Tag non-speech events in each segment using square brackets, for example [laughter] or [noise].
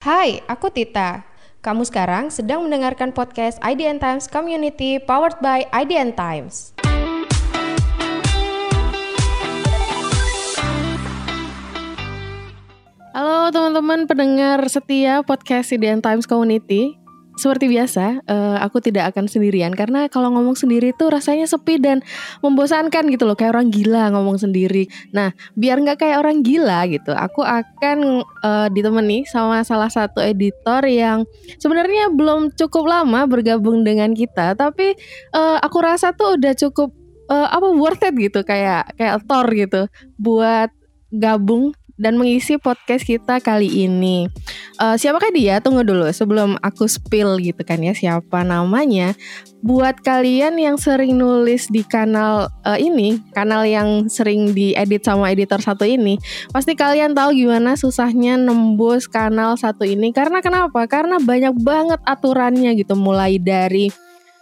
Hai, aku Tita. Kamu sekarang sedang mendengarkan podcast IDN Times Community powered by IDN Times. Halo teman-teman pendengar setia podcast IDN Times Community. Seperti biasa, uh, aku tidak akan sendirian. Karena kalau ngomong sendiri tuh rasanya sepi dan membosankan gitu loh, kayak orang gila ngomong sendiri. Nah, biar nggak kayak orang gila gitu, aku akan uh, ditemani sama salah satu editor yang sebenarnya belum cukup lama bergabung dengan kita, tapi uh, aku rasa tuh udah cukup uh, apa worth it gitu, kayak kayak Thor gitu, buat gabung dan mengisi podcast kita kali ini. Uh, siapakah dia? Tunggu dulu sebelum aku spill gitu kan ya siapa namanya. Buat kalian yang sering nulis di kanal uh, ini, kanal yang sering diedit sama editor satu ini, pasti kalian tahu gimana susahnya nembus kanal satu ini. Karena kenapa? Karena banyak banget aturannya gitu, mulai dari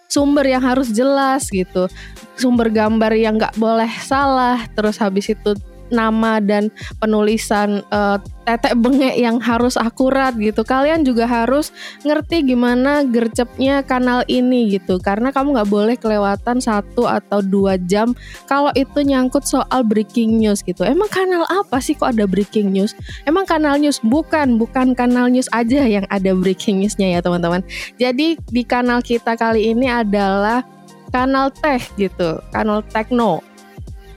sumber yang harus jelas gitu, sumber gambar yang nggak boleh salah, terus habis itu nama dan penulisan uh, tetek bengek yang harus akurat gitu. Kalian juga harus ngerti gimana gercepnya kanal ini gitu. Karena kamu nggak boleh kelewatan satu atau dua jam kalau itu nyangkut soal breaking news gitu. Emang kanal apa sih kok ada breaking news? Emang kanal news bukan, bukan kanal news aja yang ada breaking newsnya ya teman-teman. Jadi di kanal kita kali ini adalah kanal teh gitu, kanal tekno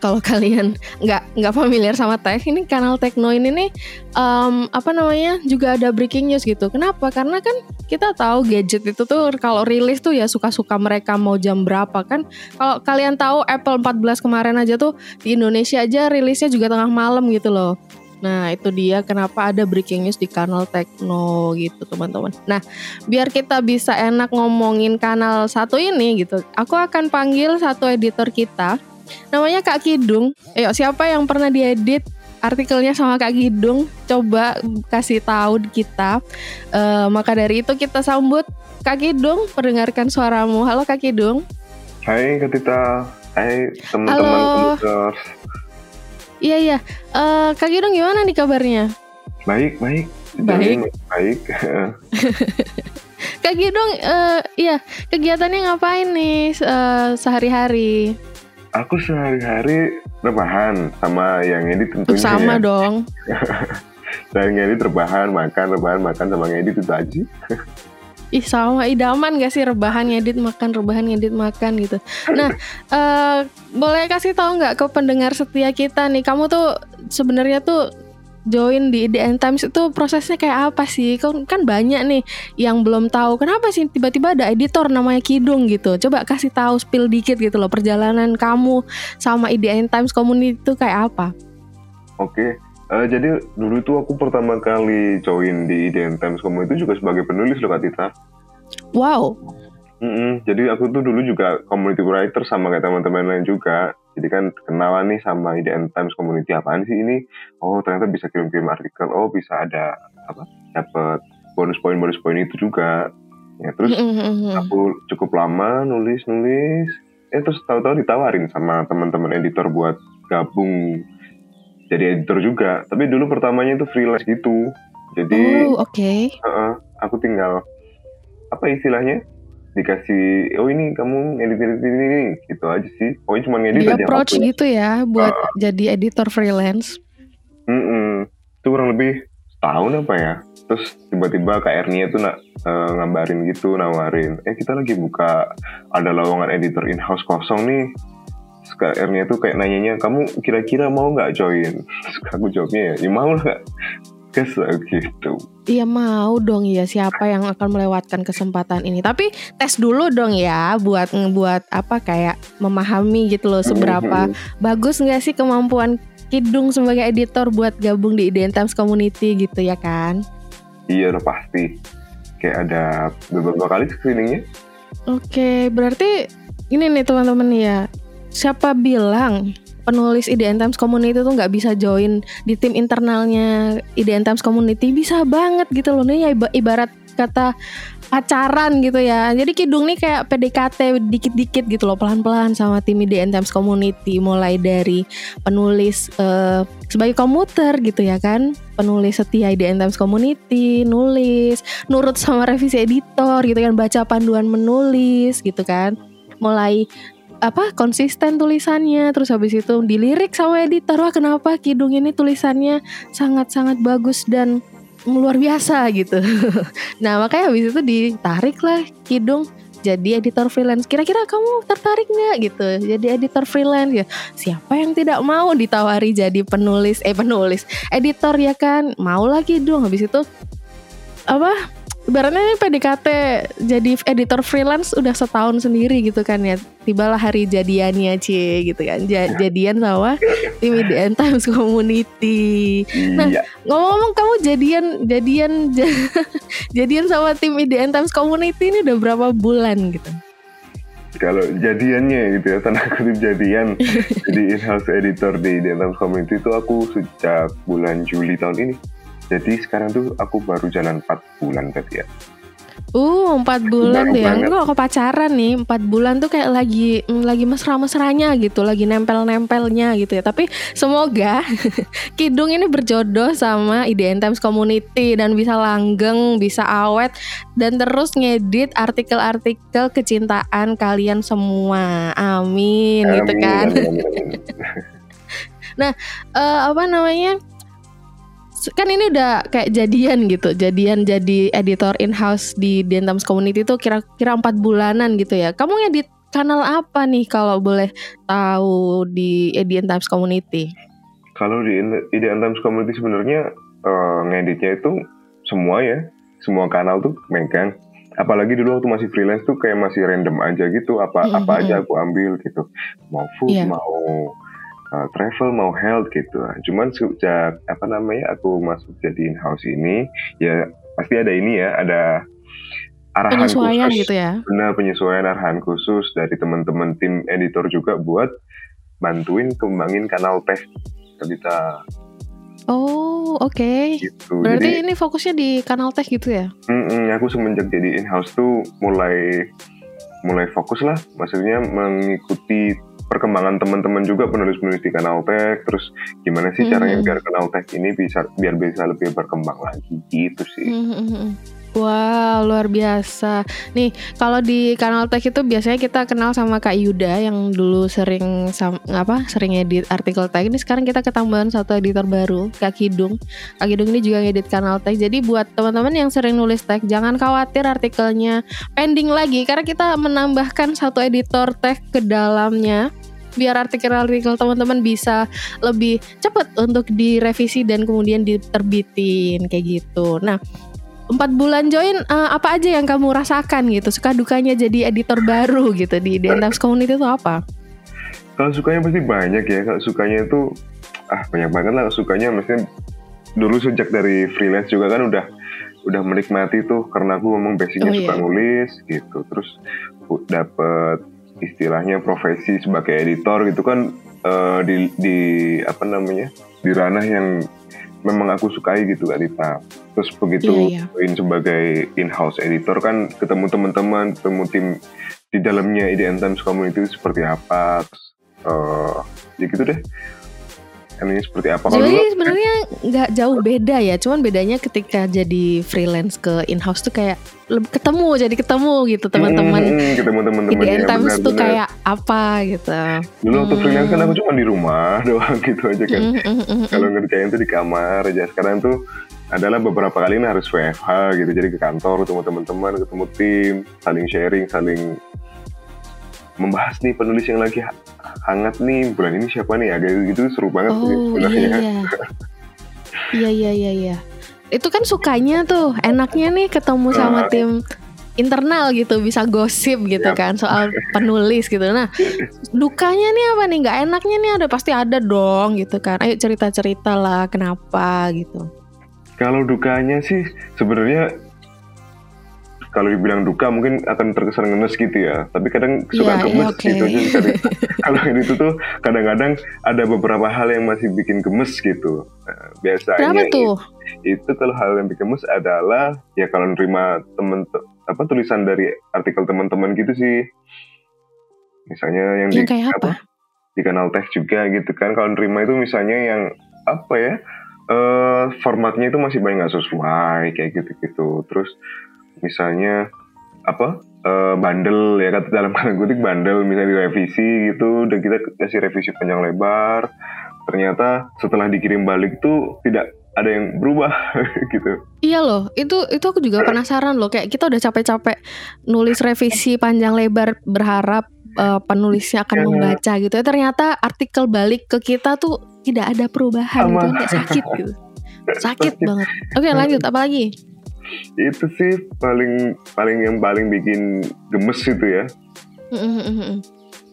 kalau kalian nggak nggak familiar sama tech ini kanal Tekno ini nih um, apa namanya juga ada breaking news gitu. Kenapa? Karena kan kita tahu gadget itu tuh kalau rilis tuh ya suka-suka mereka mau jam berapa kan. Kalau kalian tahu Apple 14 kemarin aja tuh di Indonesia aja rilisnya juga tengah malam gitu loh. Nah itu dia kenapa ada breaking news di kanal Tekno gitu teman-teman. Nah biar kita bisa enak ngomongin kanal satu ini gitu, aku akan panggil satu editor kita Namanya Kak Kidung. Ayo siapa yang pernah diedit artikelnya sama Kak Kidung? Coba kasih tahu kita. Uh, maka dari itu kita sambut Kak Kidung, perdengarkan suaramu. Halo Kak Kidung. Hai Kak Tita. Hai teman-teman Iya iya. Uh, Kak Kidung gimana nih kabarnya? Baik baik. Baik. baik. [laughs] Kak Kidung, uh, iya kegiatannya ngapain nih uh, sehari-hari? Aku sehari-hari rebahan sama yang ini tentunya Sama ya. dong. [laughs] Dan yang ini rebahan, makan, rebahan, makan sama ngedit itu aja. [laughs] Ih sama idaman gak sih rebahan ngedit makan rebahan ngedit makan gitu. Nah uh, [laughs] boleh kasih tahu nggak ke pendengar setia kita nih kamu tuh sebenarnya tuh join di IDN Times itu prosesnya kayak apa sih? Kan kan banyak nih yang belum tahu. Kenapa sih tiba-tiba ada editor namanya Kidung gitu? Coba kasih tahu spill dikit gitu loh perjalanan kamu sama IDN Times Community itu kayak apa? Oke. Uh, jadi dulu tuh aku pertama kali join di IDN Times Community itu juga sebagai penulis loh Kak Tita. Wow. Mm -mm, jadi aku tuh dulu juga community writer sama kayak teman-teman lain juga jadi kan kenalan nih sama IDN Times Community apaan sih ini? Oh ternyata bisa kirim-kirim artikel. Oh bisa ada apa dapat bonus poin bonus poin itu juga. Ya terus aku cukup lama nulis nulis eh terus tahu-tahu ditawarin sama teman-teman editor buat gabung jadi editor juga. Tapi dulu pertamanya itu freelance gitu. Jadi oh, oke. Okay. uh, aku tinggal apa istilahnya dikasih oh ini kamu edit edit ini, ini gitu aja sih. Oh cuma ngedit Di aja approach aku. gitu ya buat uh, jadi editor freelance. Mm -mm. itu kurang lebih tahun apa ya. Terus tiba-tiba Kak Ernia tuh nak uh, ngabarin gitu nawarin eh kita lagi buka ada lowongan editor in house kosong nih. Terus Kak Ernia tuh kayak nanyanya kamu kira-kira mau nggak join? Terus aku jawabnya ya, ya mau lah kesel gitu. Iya mau dong ya siapa yang akan melewatkan kesempatan ini. Tapi tes dulu dong ya buat buat apa kayak memahami gitu loh seberapa mm-hmm. bagus nggak sih kemampuan Kidung sebagai editor buat gabung di Ident Times Community gitu ya kan? Iya udah pasti. Kayak ada beberapa kali screeningnya. Oke, berarti ini nih teman-teman ya. Siapa bilang penulis IDN Times Community tuh nggak bisa join di tim internalnya IDN Times Community. Bisa banget gitu loh. Nih ya ibarat kata pacaran gitu ya. Jadi Kidung nih kayak PDKT dikit-dikit gitu loh pelan-pelan sama tim IDN Times Community. Mulai dari penulis uh, sebagai komuter gitu ya kan. Penulis setia IDN Times Community nulis nurut sama revisi editor gitu kan. Baca panduan menulis gitu kan. Mulai apa konsisten tulisannya terus habis itu dilirik sama editor wah kenapa Kidung ini tulisannya sangat-sangat bagus dan luar biasa gitu. [laughs] nah makanya habis itu ditarik lah Kidung jadi editor freelance. Kira-kira kamu tertarik nggak gitu? Jadi editor freelance ya. Siapa yang tidak mau ditawari jadi penulis? Eh penulis, editor ya kan? Mau lagi dong. Habis itu apa? Ibaratnya ini PDKT jadi editor freelance udah setahun sendiri gitu kan ya. Tibalah hari jadiannya cie gitu kan. Ja jadian sama tim IDN Times Community. Nah iya. ngomong-ngomong kamu jadian jadian [laughs] jadian sama tim IDN Times Community ini udah berapa bulan gitu? Kalau jadiannya gitu ya tanda kutip jadian [laughs] jadi in-house editor di IDN Times Community itu aku sejak bulan Juli tahun ini jadi sekarang tuh aku baru jalan 4 bulan berarti ya. Uh, empat bulan deh. Ya. Enggak aku pacaran nih, empat bulan tuh kayak lagi mm, lagi mesra-mesranya gitu, lagi nempel-nempelnya gitu ya. Tapi semoga [laughs] Kidung ini berjodoh sama IDN Times Community dan bisa langgeng, bisa awet dan terus ngedit artikel-artikel kecintaan kalian semua. Amin, amin gitu kan. Amin, amin, amin. [laughs] nah, uh, apa namanya? Kan ini udah kayak jadian gitu jadian jadi editor in house di Dentams Community itu kira-kira empat bulanan gitu ya kamu ngedit kanal apa nih kalau boleh tahu di Edian Times Community kalau di Edian Times Community sebenarnya uh, ngeditnya itu semua ya semua kanal tuh megang apalagi dulu waktu masih freelance tuh kayak masih random aja gitu apa mm -hmm. apa aja aku ambil gitu mau food yeah. mau uh, travel mau health gitu. Cuman sejak apa namanya aku masuk jadi in house ini ya pasti ada ini ya ada arahan penyesuaian khusus, gitu ya. Benar penyesuaian arahan khusus dari teman-teman tim editor juga buat bantuin kembangin kanal teh kita. Oh oke. Okay. Gitu. Berarti jadi, ini fokusnya di kanal teh gitu ya? Mm -mm, aku semenjak jadi in house tuh mulai mulai fokus lah, maksudnya mengikuti perkembangan teman-teman juga penulis-penulis di kanal tech terus gimana sih mm -hmm. caranya biar kanal tech ini bisa biar bisa lebih berkembang lagi gitu sih. Mm -hmm. Wow, luar biasa. Nih, kalau di kanal Tech itu biasanya kita kenal sama Kak Yuda yang dulu sering apa? sering edit artikel Tech. Ini sekarang kita ketambahan satu editor baru, Kak Kidung. Kak Kidung ini juga ngedit kanal Tech. Jadi buat teman-teman yang sering nulis Tech, jangan khawatir artikelnya pending lagi karena kita menambahkan satu editor Tech ke dalamnya biar artikel-artikel teman-teman bisa lebih cepat untuk direvisi dan kemudian diterbitin kayak gitu. Nah, empat bulan join uh, apa aja yang kamu rasakan gitu? Suka dukanya jadi editor baru gitu di Dentams Community itu apa? Kalau sukanya pasti banyak ya. Kalau sukanya itu ah banyak banget lah sukanya maksudnya dulu sejak dari freelance juga kan udah udah menikmati tuh karena aku ngomong basicnya oh, suka iya. nulis gitu terus dapet istilahnya profesi sebagai editor gitu kan uh, di di apa namanya di ranah yang memang aku sukai gitu kan Rita. Terus begitu yeah, yeah. sebagai in-house editor kan ketemu teman-teman, ketemu tim di dalamnya IDN Times Community seperti apa. Terus, uh, ya gitu deh ini seperti apa? Kalau jadi sebenarnya nggak jauh beda ya cuman bedanya ketika jadi freelance ke in house tuh kayak ketemu jadi ketemu gitu teman-teman. hmm, ketemu teman-teman ya, times tuh kayak apa gitu. Dulu waktu hmm. freelance kan aku cuma di rumah [laughs] doang gitu aja kan. Hmm, hmm, hmm, kalau ngerjain tuh di kamar aja. Sekarang tuh adalah beberapa kali ini harus WFH gitu jadi ke kantor ketemu teman-teman ketemu tim saling sharing saling membahas nih penulis yang lagi hangat nih bulan ini siapa nih agak gitu seru banget oh, sebenarnya. Iya iya. iya iya iya iya. Itu kan sukanya tuh enaknya nih ketemu sama uh, tim internal gitu bisa gosip gitu yep. kan soal penulis gitu. Nah, dukanya nih apa nih? Gak enaknya nih ada pasti ada dong gitu kan. Ayo cerita-cerita lah kenapa gitu. Kalau dukanya sih sebenarnya kalau dibilang duka mungkin akan terkesan ngenes gitu ya tapi kadang suka Iya, iya, gemes oke. gitu Jadi [laughs] kalau itu tuh kadang-kadang ada beberapa hal yang masih bikin gemes gitu Nah, biasanya Kenapa tuh? itu kalau hal yang bikin gemes adalah ya kalau nerima temen apa tulisan dari artikel teman-teman gitu sih misalnya yang, Yang di kayak apa? di kanal teh juga gitu kan kalau nerima itu misalnya yang apa ya eh formatnya itu masih banyak nggak sesuai kayak gitu-gitu terus misalnya apa eh bandel ya kata [laughs] dalam kata kutip bandel misalnya direvisi gitu dan kita kasih revisi panjang lebar ternyata setelah dikirim balik tuh tidak ada yang berubah [laughs] gitu Iya loh, itu itu aku juga penasaran loh. Kayak kita udah capek-capek nulis revisi panjang lebar berharap eh, penulisnya akan Iya. membaca gitu. Ya, ternyata artikel balik ke kita tuh tidak ada perubahan Sama. kan kayak sakit gitu. [laughs] Sakit banget. Oke, lanjut apa lagi? Itu sih paling paling yang paling bikin gemes itu ya. [laughs]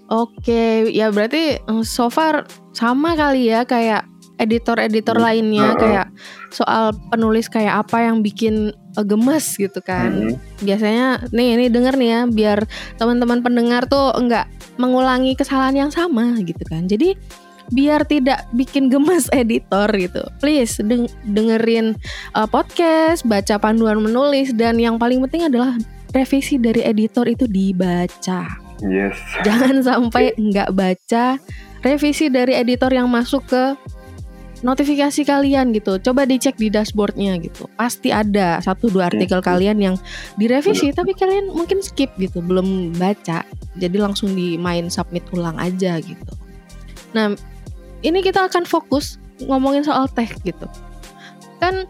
Oke, ya berarti eh, so far sama kali ya kayak editor-editor Hmm, lainnya heeh. kayak soal penulis kayak apa yang bikin eh, gemes gitu kan. Mhm. Biasanya nih ini denger nih ya biar teman-teman pendengar tuh enggak mengulangi kesalahan yang sama gitu kan. Jadi biar tidak bikin gemes [laughs] editor gitu. Please deng- dengerin eh, podcast, baca panduan menulis dan yang paling penting adalah revisi dari editor itu dibaca. yes Jangan [laughs] sampai nggak baca revisi dari editor yang masuk ke notifikasi kalian gitu. Coba dicek di dashboardnya gitu. Pasti ada satu dua artikel kalian yang direvisi tapi kalian mungkin skip gitu, belum baca. Jadi langsung di main submit ulang aja gitu. Nah, ini kita akan fokus ngomongin soal teh gitu. Kan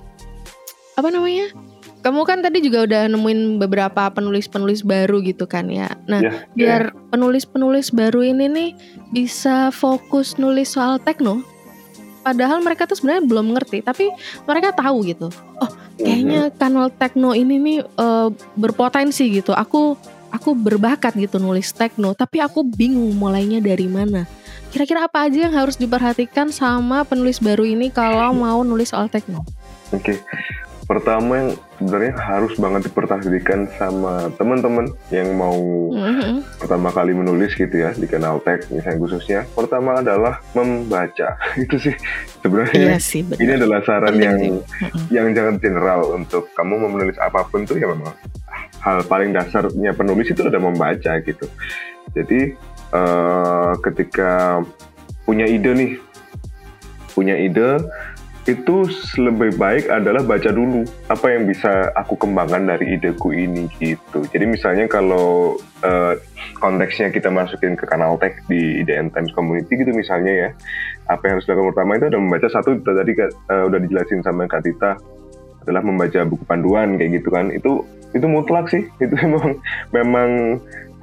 apa namanya? Kamu kan tadi juga udah nemuin beberapa penulis-penulis baru gitu kan ya. Nah, ya biar penulis-penulis baru ini nih bisa fokus nulis soal tekno. Padahal mereka tuh sebenarnya belum ngerti, tapi mereka tahu gitu. Oh, kayaknya kanal tekno ini nih eh, berpotensi gitu. Aku aku berbakat gitu nulis tekno, tapi aku bingung mulainya dari mana. Kira-kira apa aja yang harus diperhatikan sama penulis baru ini kalau mau nulis soal tekno? Oke, pertama yang sebenarnya harus banget diperhatikan sama teman-teman yang mau Mhm. pertama kali menulis gitu ya di kanal tag misalnya khususnya. Pertama adalah membaca. [laughs] Itu sih sebenarnya Iya sih ini benar. adalah saran Penting yang sih. Mhm. yang jangan general untuk kamu mau menulis apa pun tuh ya memang hal paling dasarnya penulis itu adalah membaca gitu. Jadi eh, ketika punya ide nih, punya ide itu lebih baik adalah baca dulu apa yang bisa aku kembangkan dari ideku ini gitu. Jadi misalnya kalau eh, konteksnya kita masukin ke kanal tag di IDN Times Community gitu misalnya ya, apa yang harus dilakukan pertama itu adalah membaca satu tadi eh, udah dijelasin sama Kak Tita adalah membaca buku panduan kayak gitu kan itu itu mutlak sih [laughs] itu memang memang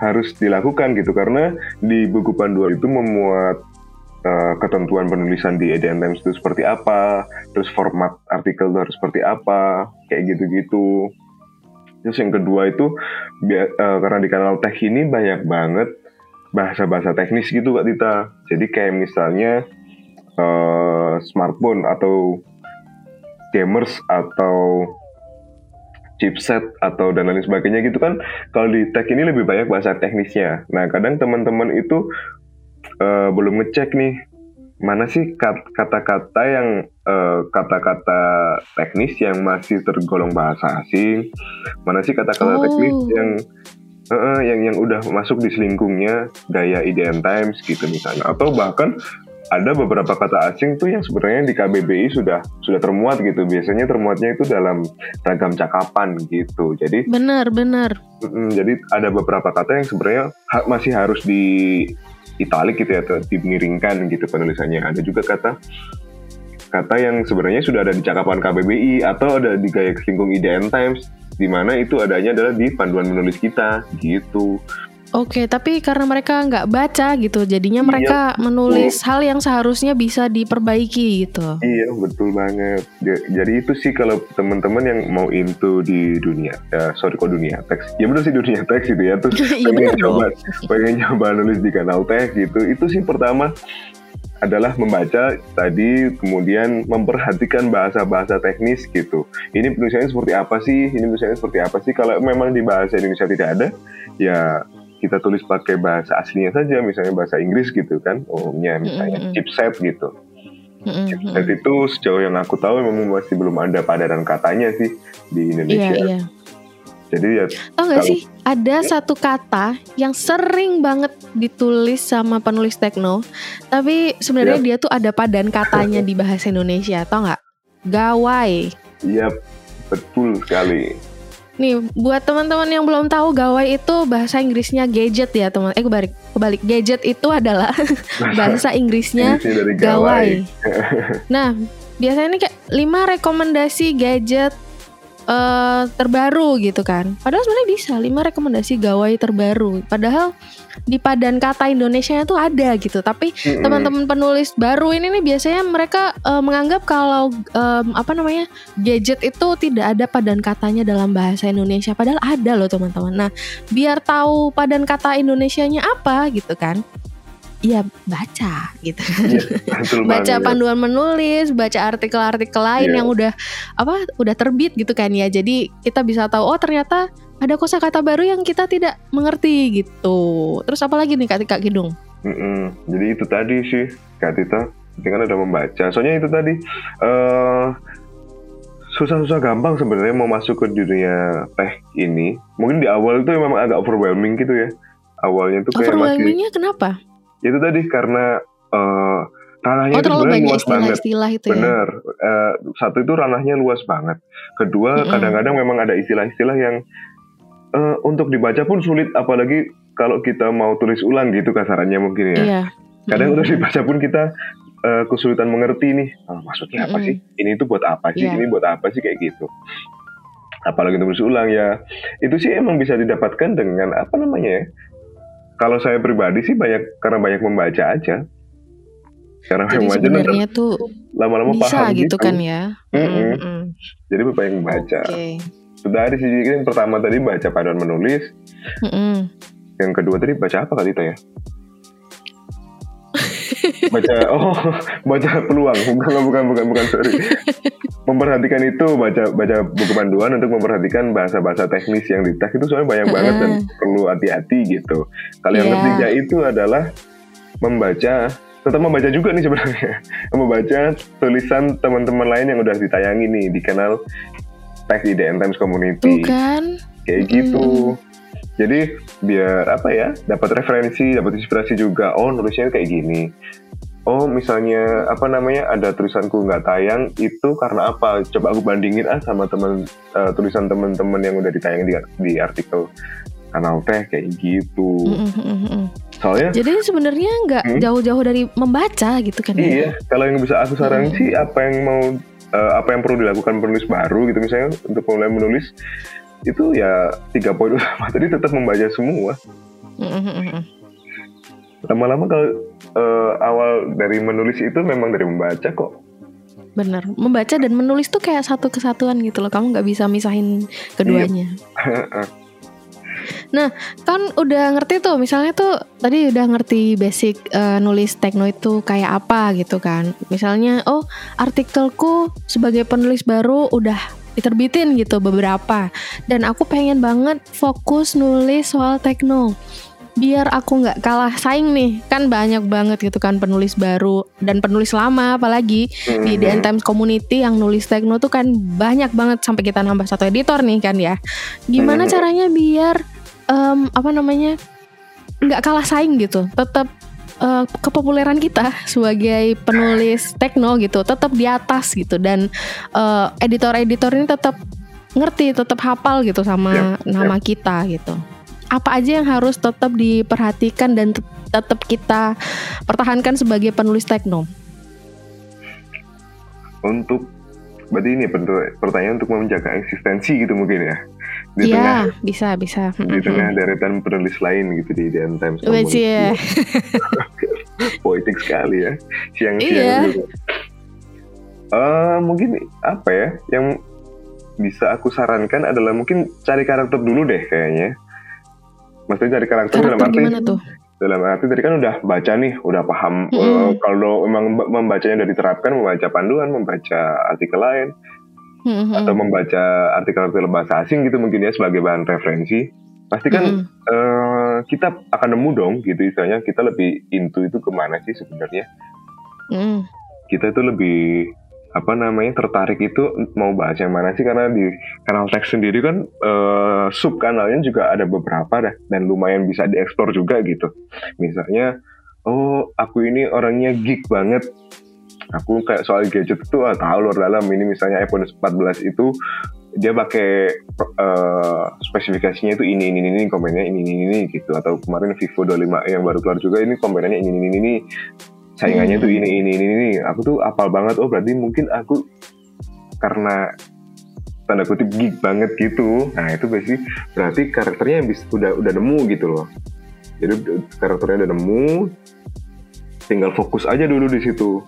harus dilakukan gitu. Karena di buku panduan itu memuat uh, ketentuan penulisan di EDN Times itu seperti apa terus format artikel itu harus seperti apa kayak gitu-gitu. Terus yang kedua itu uh, karena di kanal tech ini banyak banget bahasa-bahasa teknis gitu Kak Tita. Jadi kayak misalnya uh, smartphone atau gamers atau chipset atau dan lain sebagainya gitu kan kalau di tech ini lebih banyak bahasa teknisnya nah kadang teman-teman itu eh, belum ngecek nih mana sih kat- kata-kata yang eh, kata-kata teknis yang masih tergolong bahasa asing mana sih kata-kata Oh. teknis yang eh, yang yang udah masuk di selingkungnya gaya IDN Times gitu misalnya atau bahkan ada beberapa kata asing tuh yang sebenarnya di KBBI sudah sudah termuat gitu. Biasanya termuatnya itu dalam ragam cakapan gitu. Jadi Benar, benar. mm, jadi ada beberapa kata yang sebenarnya ha- masih harus di italik gitu ya atau dimiringkan gitu penulisannya. Ada juga kata kata yang sebenarnya sudah ada di cakapan KBBI atau ada di gaya selingkung IDN Times di mana itu adanya adalah di panduan menulis kita gitu Oke, tapi karena mereka nggak baca gitu, jadinya Iya, mereka menulis hal yang seharusnya bisa diperbaiki gitu. Iya betul banget. Ja- Jadi itu sih kalau teman-teman yang mau into di dunia, ya, sorry kok dunia teks, ya benar sih dunia teks gitu ya. Terus [laughs] Iya pengen coba, pengen nyoba nulis di kanal teks gitu. Itu sih pertama adalah membaca tadi kemudian memperhatikan bahasa-bahasa teknis gitu. Ini penulisannya seperti apa sih? Ini penulisannya seperti apa sih? Kalau memang di bahasa Indonesia tidak ada, ya kita tulis pakai bahasa aslinya saja, misalnya bahasa Inggris gitu kan, umumnya misalnya mm -hmm. chipset gitu. Mm -hmm. Chipset itu sejauh yang aku tahu memang masih belum ada padanan katanya sih di Indonesia. Yeah, yeah. Jadi ya Tau gak sih ada satu kata yang sering banget ditulis sama penulis tekno Tapi sebenarnya yep. dia tuh ada padan katanya di bahasa Indonesia Tau gak? Gawai Iya betul sekali Nih buat teman-teman yang belum tahu gawai itu bahasa Inggrisnya gadget ya teman. Eh kebalik kebalik gadget itu adalah [laughs] bahasa Inggrisnya gawai. gawai. nah biasanya ini kayak lima rekomendasi gadget uh, terbaru gitu kan. Padahal sebenarnya bisa lima rekomendasi gawai terbaru. Padahal di padan kata Indonesia itu ada gitu. Tapi mm-hmm. teman-teman penulis baru ini nih biasanya mereka uh, menganggap kalau um, apa namanya gadget itu tidak ada padan katanya dalam bahasa Indonesia. Padahal ada loh teman-teman. Nah biar tahu padan kata Indonesianya apa gitu kan ya baca gitu. Ya, [laughs] baca panduan menulis baca artikel-artikel lain ya. yang udah apa udah terbit gitu kan ya. Jadi kita bisa tahu oh ternyata ada kosakata baru yang kita tidak mengerti gitu. Terus apa lagi nih kak Tika Kidung? Mm -mm. jadi itu tadi sih kak Tita. Kan udah membaca. Soalnya itu tadi uh, susah-susah gampang sebenarnya mau masuk ke dunia teh ini. Mungkin di awal itu memang agak overwhelming gitu ya. Awalnya tuh kayak overwhelmingnya kenapa itu tadi karena uh, ranahnya oh, itu sebenarnya luas istilah, banget. Istilah itu ya? Bener. Uh, satu itu ranahnya luas banget. Kedua, kadang-kadang mm -hmm. memang ada istilah-istilah yang uh, untuk dibaca pun sulit, apalagi kalau kita mau tulis ulang gitu kasarannya mungkin ya. Iya. Kadang mm -hmm. untuk dibaca pun kita uh, kesulitan mengerti nih, oh, maksudnya apa mm -hmm. sih? Ini itu buat apa sih? Yeah. Ini buat apa sih kayak gitu. Apalagi tulis ulang ya. Itu sih emang bisa didapatkan dengan apa namanya ya? Kalau saya pribadi sih banyak karena banyak membaca aja. Karena Jadi membaca sebenarnya tuh lama-lama bisa paham gitu, gitu kan ya. Mm -mm. Mm -mm. Jadi banyak membaca. Okay. Sudah ada sih yang pertama tadi baca paduan menulis. Mm. Yang kedua tadi baca apa kali itu ya? Baca oh [laughs] baca peluang bukan bukan bukan bukan sorry memperhatikan itu baca baca buku panduan untuk memperhatikan bahasa-bahasa teknis yang di itu soalnya banyak banget dan perlu hati-hati gitu. Kalau yang yeah. ketiga itu adalah membaca tetap membaca juga nih sebenarnya [laughs] membaca tulisan teman-teman lain yang udah ditayangi nih di kanal Tech IDN Times Community. Bukan. Kayak gitu. Jadi biar apa ya dapat referensi, dapat inspirasi juga. Oh nulisnya kayak gini oh misalnya apa namanya ada tulisanku nggak tayang itu karena apa coba aku bandingin ah sama teman uh, tulisan teman-teman yang udah ditayang di, di artikel kanal teh kayak gitu soalnya jadi sebenarnya nggak hmm? jauh-jauh dari membaca gitu kan ya? iya kalau yang bisa aku saranin hmm. sih apa yang mau uh, apa yang perlu dilakukan penulis baru gitu misalnya untuk mulai menulis itu ya tiga poin [laughs] utama tadi tetap membaca semua lama-lama kalau uh, awal dari menulis itu memang dari membaca kok bener membaca dan menulis tuh kayak satu kesatuan gitu loh kamu nggak bisa misahin keduanya iya. [laughs] Nah, kan udah ngerti tuh, misalnya tuh tadi udah ngerti basic uh, nulis tekno itu kayak apa gitu kan. Misalnya, oh artikelku sebagai penulis baru udah diterbitin gitu beberapa. Dan aku pengen banget fokus nulis soal tekno biar aku nggak kalah saing nih kan banyak banget gitu kan penulis baru dan penulis lama apalagi mm-hmm. di DN Times Community yang nulis tekno tuh kan banyak banget sampai kita nambah satu editor nih kan ya gimana mm-hmm. caranya biar um, apa namanya nggak kalah saing gitu tetap uh, kepopuleran kita sebagai penulis tekno gitu tetap di atas gitu dan uh, editor-editor ini tetap ngerti tetap hafal gitu sama yeah, nama yeah. kita gitu apa aja yang harus tetap diperhatikan dan tetap kita pertahankan sebagai penulis tekno? Untuk berarti ini pertanyaan untuk menjaga eksistensi gitu mungkin ya di ya, tengah bisa bisa di tengah deretan penulis lain gitu di Dan Times ya. poetik sekali ya siang-siang iya. gitu. Uh, mungkin apa ya yang bisa aku sarankan adalah mungkin cari karakter dulu deh kayaknya Maksudnya cari karakter, karakter dalam arti gimana tuh? dalam arti tadi kan udah baca nih, udah paham. Mm-mm. Eh, kalau memang mem- membacanya udah diterapkan, membaca panduan, membaca artikel lain, Mm-mm. atau membaca artikel-artikel bahasa asing gitu mungkin ya sebagai bahan referensi, pasti kan Mm-mm. eh, kita akan nemu dong gitu istilahnya kita lebih into itu ke mana sih sebenarnya? Mm-mm. Kita itu lebih apa namanya tertarik itu mau bahas yang mana sih? Karena di kanal teks sendiri kan eh, sub kanalnya juga ada beberapa dah dan lumayan bisa dieksplor juga gitu. Misalnya oh aku ini orangnya geek banget. Aku kayak soal gadget itu ah, tahu luar dalam. Ini misalnya iPhone 14 itu dia pakai eh, spesifikasinya itu ini ini ini komennya ini ini ini gitu. Atau kemarin Vivo 25 yang baru keluar juga ini komennya ini ini, ini saingannya tuh ini ini ini ini. Aku tuh apal banget. Oh berarti mungkin aku karena tanda kutip geek banget gitu. Nah itu berarti berarti karakternya yang bisa udah udah nemu gitu loh. Jadi karakternya udah nemu tinggal fokus aja dulu di situ.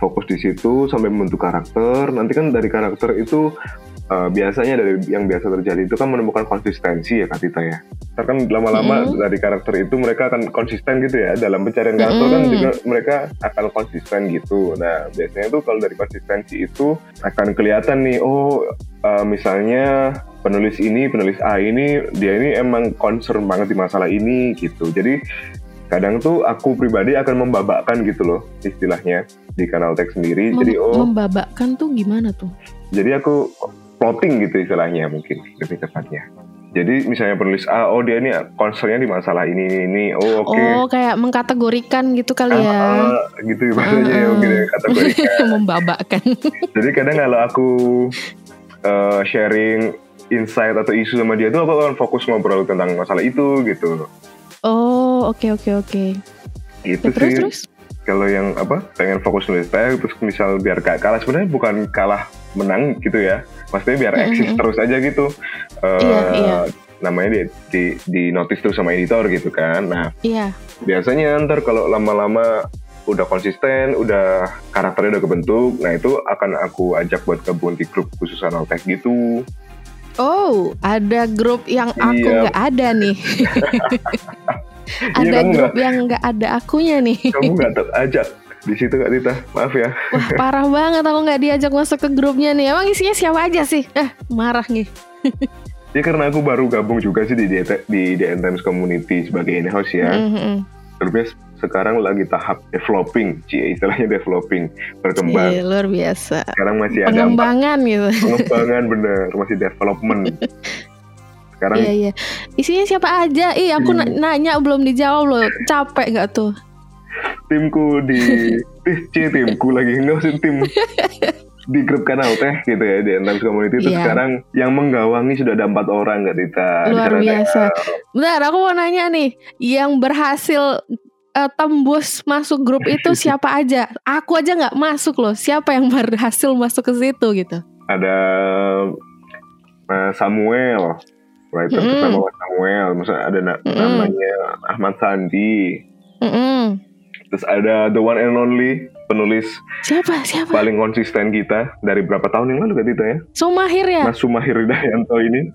Fokus di situ sampai membentuk karakter. Nanti kan dari karakter itu eh, biasanya dari yang biasa terjadi itu kan menemukan konsistensi ya Kak Tita ya Ntar kan lama-lama Mm-mm. dari karakter itu mereka akan konsisten gitu ya dalam pencarian karakter kan Mm-mm. juga mereka akan konsisten gitu nah biasanya tuh kalau dari konsistensi itu akan kelihatan nih oh eh, misalnya penulis ini penulis A ini dia ini emang concern banget di masalah ini gitu jadi kadang tuh aku pribadi akan membabakkan gitu loh istilahnya di kanal teks sendiri Mem- jadi oh membabakkan tuh gimana tuh? jadi aku plotting gitu istilahnya mungkin lebih tepatnya jadi misalnya penulis A oh dia ini concernnya di masalah ini ini, ini. oh oke Oh kayak mengkategorikan gitu kali ya? Ah, gitu bahasanya ya Ah, mungkin ya, kategorikan [laughs] membabakkan. jadi kadang kalau aku eh, sharing insight atau isu sama dia tuh aku akan fokus ngobrol tentang masalah itu gitu Oh oke oke oke. gitu Ya, terus sih terus? kalau yang apa pengen fokus nulis teks terus misal biar kalah sebenarnya bukan kalah menang gitu ya maksudnya biar Mm-mm. eksis terus aja gitu Eh, Iya, iya. namanya di, di di notice terus sama editor gitu kan nah Iya. biasanya ntar kalau lama-lama udah konsisten udah karakternya udah kebentuk nah itu akan aku ajak buat gabung di grup khusus kanal tech gitu Oh ada grup yang aku Iya. nggak ada nih. [laughs] ada kamu grup yang nggak ada akunya nih. kamu nggak [laughs] terajak di situ kak Tita maaf ya Wah parah banget aku nggak diajak masuk ke grupnya nih. Emang isinya siapa aja sih? Eh marah nih. ya karena aku baru gabung juga sih di di, di DN Times Community sebagai in-house ya Mm-mm. Grupnya sekarang lagi tahap developing, cie istilahnya developing, berkembang. Iya, luar biasa. Sekarang masih ada empat Pengembangan gitu. pengembangan bener, masih development. Sekarang Iya iya. Isinya siapa aja? Ih aku na- nanya belum dijawab loh. Capek nggak tuh? Timku di, [laughs] ih cie timku lagi nggak sih tim di grup kanal teh gitu ya di Times Community itu Iya. sekarang yang menggawangi sudah ada empat orang nggak Tita? Di Luar biasa. Bentar, aku mau nanya nih, yang berhasil eh, tembus masuk grup itu [laughs] siapa aja? Aku aja nggak masuk loh. Siapa yang berhasil masuk ke situ gitu? Ada Mas Samuel, writer Mm-mm. bersama Mas Samuel, Maksudnya ada na- Mm-mm. namanya Ahmad Sandi, Mm-mm. Terus ada the one and only penulis Siapa? Siapa? paling konsisten kita dari berapa tahun yang lalu kan Tita ya? Sumahir ya? Mas Sumahir Hidayatto ini.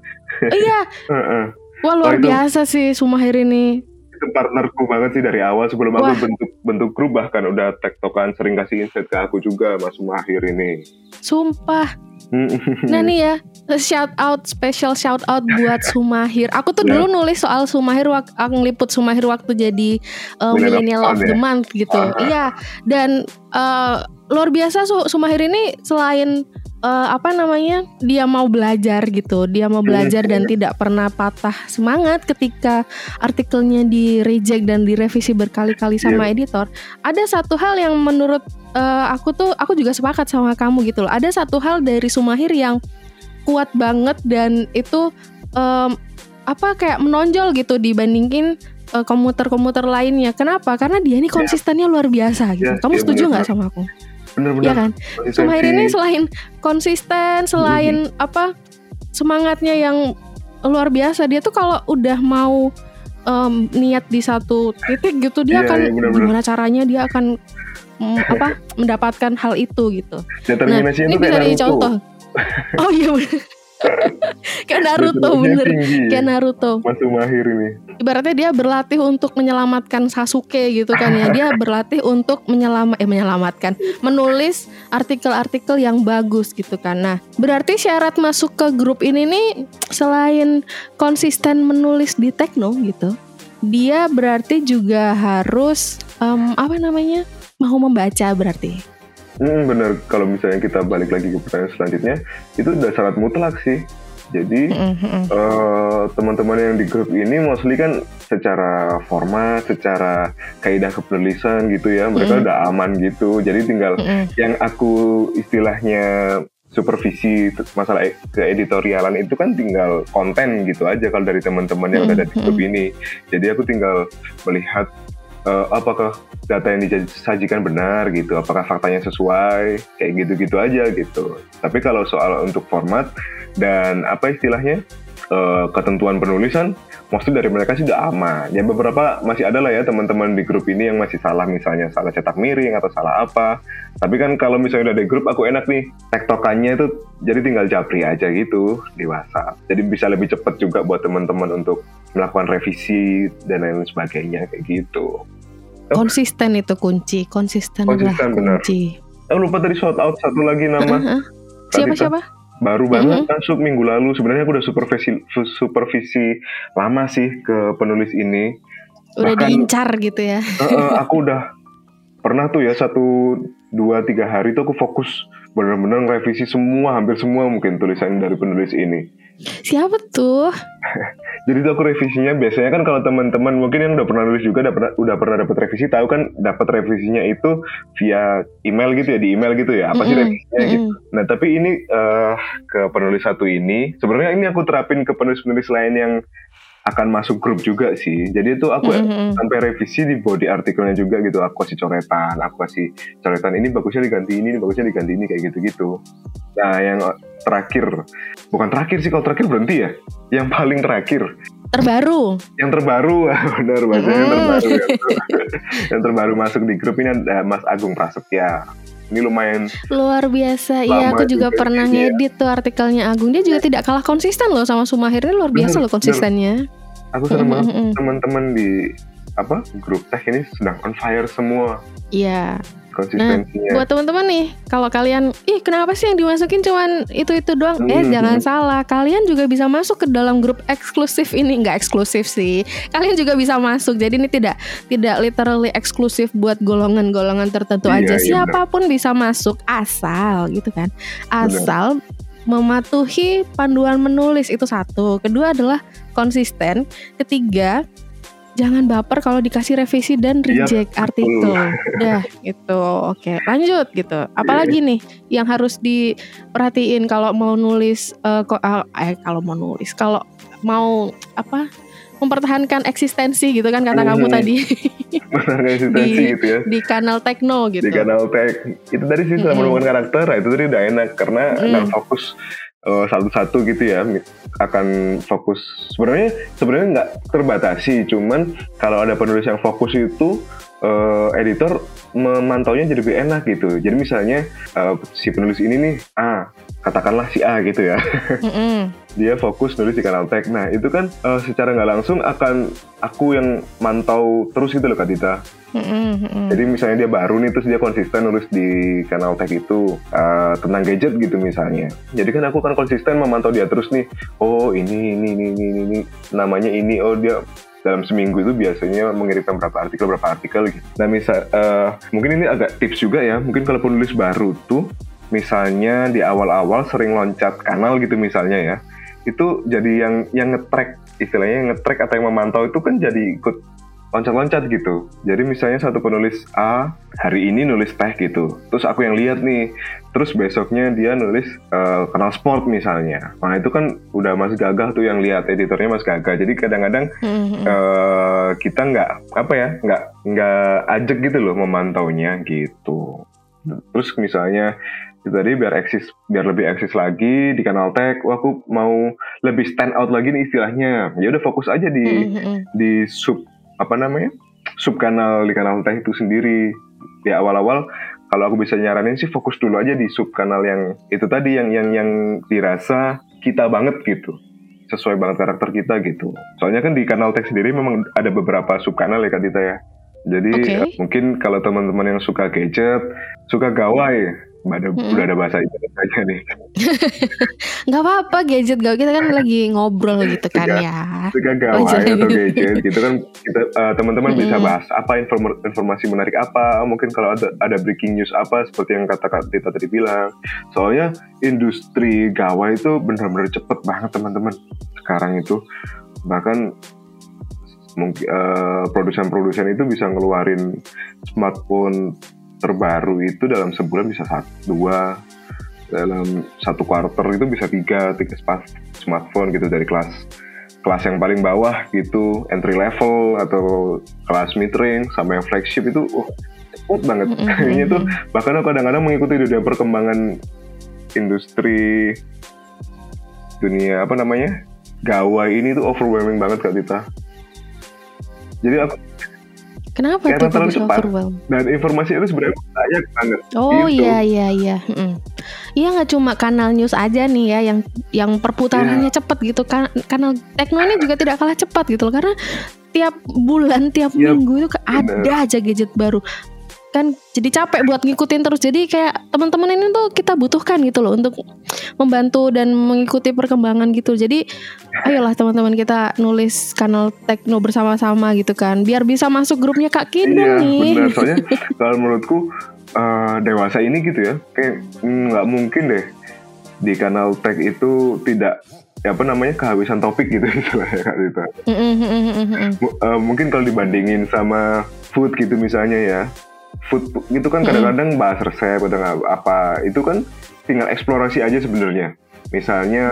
iya. [laughs] Heeh. Wah luar Oh, itu- biasa sih Sumahir ini. itu partnerku banget sih dari awal sebelum Wah. aku bentuk bentuk grup bahkan udah tektokan sering kasih insight ke aku juga Mas Sumahir ini. Sumpah. Nah nih ya, shout out, special shout out buat Sumahir. Aku tuh Ya. dulu nulis soal Sumahir, wak- aku ngeliput Sumahir waktu jadi uh, Millennial of the the Month gitu. Ah. Iya, dan uh, luar biasa Su- Sumahir ini selain uh, apa namanya, dia mau belajar gitu, dia mau belajar dan tidak pernah patah semangat ketika artikelnya di reject dan direvisi berkali-kali sama editor. Ada satu hal yang menurut uh, aku tuh, aku juga sepakat sama kamu gitu loh. Ada satu hal dari Sumahir yang kuat banget dan itu em, apa kayak menonjol gitu dibandingin eh, komuter-komuter lainnya. Kenapa? Karena dia ini konsistennya luar biasa gitu. Ya, Kamu iya, setuju nggak sama aku? Bener-bener. Iya kan? Sumahir ini selain konsisten, selain apa semangatnya yang luar biasa, dia tuh kalau udah mau em, niat di satu titik gitu, dia Iya, akan benar-benar. gimana caranya dia akan mm, apa mendapatkan hal itu gitu. Nah, ini bisa Naruto. [laughs] Oh iya bener. Kayak Naruto bener. tinggi. Kayak Naruto. Mas Mahir ini. Ibaratnya dia berlatih untuk menyelamatkan Sasuke gitu kan ya. Dia berlatih untuk menyelamat eh menyelamatkan, menulis artikel-artikel yang bagus gitu kan. Nah, berarti syarat masuk ke grup ini nih selain konsisten menulis di Tekno gitu. Dia berarti juga harus em, apa namanya? mau membaca berarti. Hmm, bener. Kalau misalnya kita balik lagi ke pertanyaan selanjutnya, itu udah syarat mutlak sih. Jadi Mm, mm, mm. eh, teman-teman yang di grup ini mostly kan secara format, secara kaidah kepenulisan gitu ya, mereka Mm. udah aman gitu. Jadi tinggal Mm, mm. yang aku istilahnya supervisi masalah e- keeditorialan itu kan tinggal konten gitu aja kalau dari teman-teman yang Mm, udah ada di grup mm. ini. Jadi aku tinggal melihat eh, apakah data yang disajikan benar gitu, apakah faktanya sesuai, kayak gitu-gitu aja gitu. Tapi kalau soal untuk format dan apa istilahnya eh, ketentuan penulisan, maksud dari mereka sih udah aman. Ya beberapa masih ada lah ya teman-teman di grup ini yang masih salah misalnya salah cetak miring atau salah apa. Tapi kan kalau misalnya udah di grup aku enak nih tektokannya itu jadi tinggal japri aja gitu di WhatsApp. Jadi bisa lebih cepat juga buat teman-teman untuk melakukan revisi dan lain sebagainya kayak gitu. Konsisten itu kunci, konsisten, Konsisten, benar. kunci. Oh lupa tadi shout out satu lagi nama Heeh. Siapa siapa? baru banget Mhm. masuk minggu lalu. Sebenarnya aku udah supervisi supervisi lama sih ke penulis ini. Udah Bahkan- diincar gitu ya. Eh, aku udah pernah tuh ya satu dua tiga hari tuh aku fokus bener-bener revisi semua hampir semua mungkin tulisan dari penulis ini. Siapa tuh? [laughs] Jadi tuh aku revisinya biasanya kan kalau teman-teman mungkin yang udah pernah nulis juga udah pernah udah pernah dapat revisi tahu kan dapat revisinya itu via email gitu ya di email gitu ya apa sih Mm-mm, revisinya gitu. mm-mm. Nah tapi ini eh, ke penulis satu ini sebenarnya ini aku terapin ke penulis-penulis lain yang akan masuk grup juga sih. Jadi itu aku Mm-mm. sampai revisi di body artikelnya juga gitu. Aku kasih coretan, aku kasih coretan ini bagusnya diganti ini, ini bagusnya diganti ini kayak gitu-gitu. Nah yang terakhir, bukan terakhir sih kalau terakhir berhenti ya. Yang paling terakhir, Terbaru. yang terbaru, [laughs] benar bahasa yang Mm. terbaru. yang, [laughs] yang terbaru masuk di grup ini ada Mas Agung Prasetya. Ini lumayan Luar biasa. Iya, aku juga juga pernah dia. ngedit tuh artikelnya Agung. Dia juga tidak kalah konsisten loh sama Sumahir. Ini luar biasa Bener, loh konsistennya. Aku senang banget teman-teman di apa grup teh ini sedang on fire semua Iya. konsistensinya. Buat teman-teman nih, kalau kalian, ih kenapa sih yang dimasukin cuman itu-itu doang? Eh Hmm. jangan salah, kalian juga bisa masuk ke dalam grup eksklusif ini, nggak eksklusif sih. Kalian juga bisa masuk. Jadi ini tidak tidak literally eksklusif buat golongan-golongan tertentu Iya, aja. iya, Siapa pun bisa masuk asal gitu kan. Asal mematuhi panduan menulis itu satu. Kedua adalah konsisten. Ketiga jangan baper kalau dikasih revisi dan Iya, reject betul. artikel. Udah gitu. Oke, lanjut gitu. Apalagi nih yang harus diperhatiin kalau mau nulis eh, kok eh kalau mau nulis, kalau mau apa? mempertahankan eksistensi gitu kan kata kamu Hmm. tadi Benar konsistensi [laughs] Di- gitu ya. di kanal Tekno gitu. Di kanal tag itu tadi sih Mm-mm. menemukan karakter itu tadi udah enak karena Mm. Eh, satu-satu gitu ya akan fokus. Sebenarnya sebenarnya nggak terbatasi cuman kalau ada penulis yang fokus itu eh, editor memantaunya jadi lebih enak gitu jadi misalnya eh, si penulis ini nih A katakanlah si A gitu ya [laughs] Mm-mm. dia fokus nulis di kanal tag. Nah itu kan eh, secara nggak langsung akan aku yang mantau terus gitu loh Kak Dita. Jadi misalnya dia baru nih terus dia konsisten nulis di kanal tag itu eh, tentang gadget gitu misalnya. Jadi kan aku kan konsisten memantau dia terus nih. Oh ini ini ini ini, ini. namanya ini. Oh dia dalam seminggu itu biasanya mengirimkan berapa artikel berapa artikel gitu. Nah misal eh, mungkin ini agak tips juga ya. Mungkin kalau penulis baru tuh misalnya di awal-awal sering loncat kanal gitu misalnya ya itu jadi yang yang ngetrack istilahnya yang ngetrack atau yang memantau itu kan jadi ikut loncat-loncat gitu. Jadi misalnya satu penulis A hari ini nulis teh gitu, terus aku yang lihat nih, terus besoknya dia nulis eh, kenal sport misalnya. Nah itu kan udah mas gagah tuh yang lihat editornya mas gagah. Jadi kadang-kadang eh, kita nggak apa ya nggak nggak ajak gitu loh memantaunya gitu. Terus misalnya itu tadi biar eksis biar lebih eksis lagi di kanal tag, wah aku mau lebih stand out lagi nih istilahnya. Ya udah fokus aja di Mm-mm. di sub apa namanya sub kanal di kanal teh itu sendiri di awal-awal kalau aku bisa nyaranin sih fokus dulu aja di sub kanal yang itu tadi yang yang yang dirasa kita banget gitu. Sesuai banget karakter kita gitu. Soalnya kan di kanal tech sendiri memang ada beberapa sub kanal ya kak Dita ya. Jadi Oke. eh, mungkin kalau teman-teman yang suka gadget suka gawai ada Mm-mm. udah ada bahasa Indonesia nih. [laughs] Nggak apa-apa gadget gak kita kan [laughs] lagi ngobrol gitu kan Suka- ya. Suka Oh, gawai jangan. atau gadget. Gitu kan kita eh, teman-teman bisa Mm-mm. bahas apa inform- informasi menarik apa. Mungkin kalau ada ada breaking news apa seperti yang kata Kak Tita tadi bilang. Soalnya industri gawai itu benar-benar cepet banget teman-teman. Sekarang itu bahkan mungkin eh, produsen-produsen itu bisa ngeluarin smartphone terbaru itu dalam sebulan bisa satu dua dalam satu quarter itu bisa tiga tiga smartphone gitu dari kelas kelas yang paling bawah gitu entry level atau kelas mid range sama yang flagship itu uh, cepet banget. [laughs] Kayaknya tuh bahkan aku kadang-kadang mengikuti dunia perkembangan industri dunia apa namanya gawai ini tuh overwhelming banget kak Tita. Jadi aku kenapa Karena tuh bisa cepat. overwhelm dan informasi itu sebenarnya banyak banget Oh Gitu. iya iya iya. Mm-mm. Iya nggak cuma kanal news aja nih ya yang yang perputarannya Iya. cepet gitu kan kanal tekno ini juga tidak kalah cepat gitu loh karena tiap bulan tiap Yap, minggu itu ke- bener. ada aja gadget baru kan jadi capek buat ngikutin terus. Jadi kayak teman-teman ini tuh kita butuhkan gitu loh untuk membantu dan mengikuti perkembangan gitu. Jadi ayolah teman-teman kita nulis kanal tekno bersama-sama gitu kan. Biar bisa masuk grupnya kak iya Kidung nih. benar. Soalnya [laughs] kalau menurutku eh, dewasa ini gitu ya kayak mm, nggak mungkin deh di kanal tech itu tidak ya apa namanya kehabisan topik gitu. [laughs] Istilahnya kak Tita. Mm-mm, mm-mm, mm-mm. M- eh, mungkin kalau dibandingin sama food gitu misalnya ya food itu kan kadang-kadang bahas resep atau nggak apa itu kan tinggal eksplorasi aja sebenarnya. Misalnya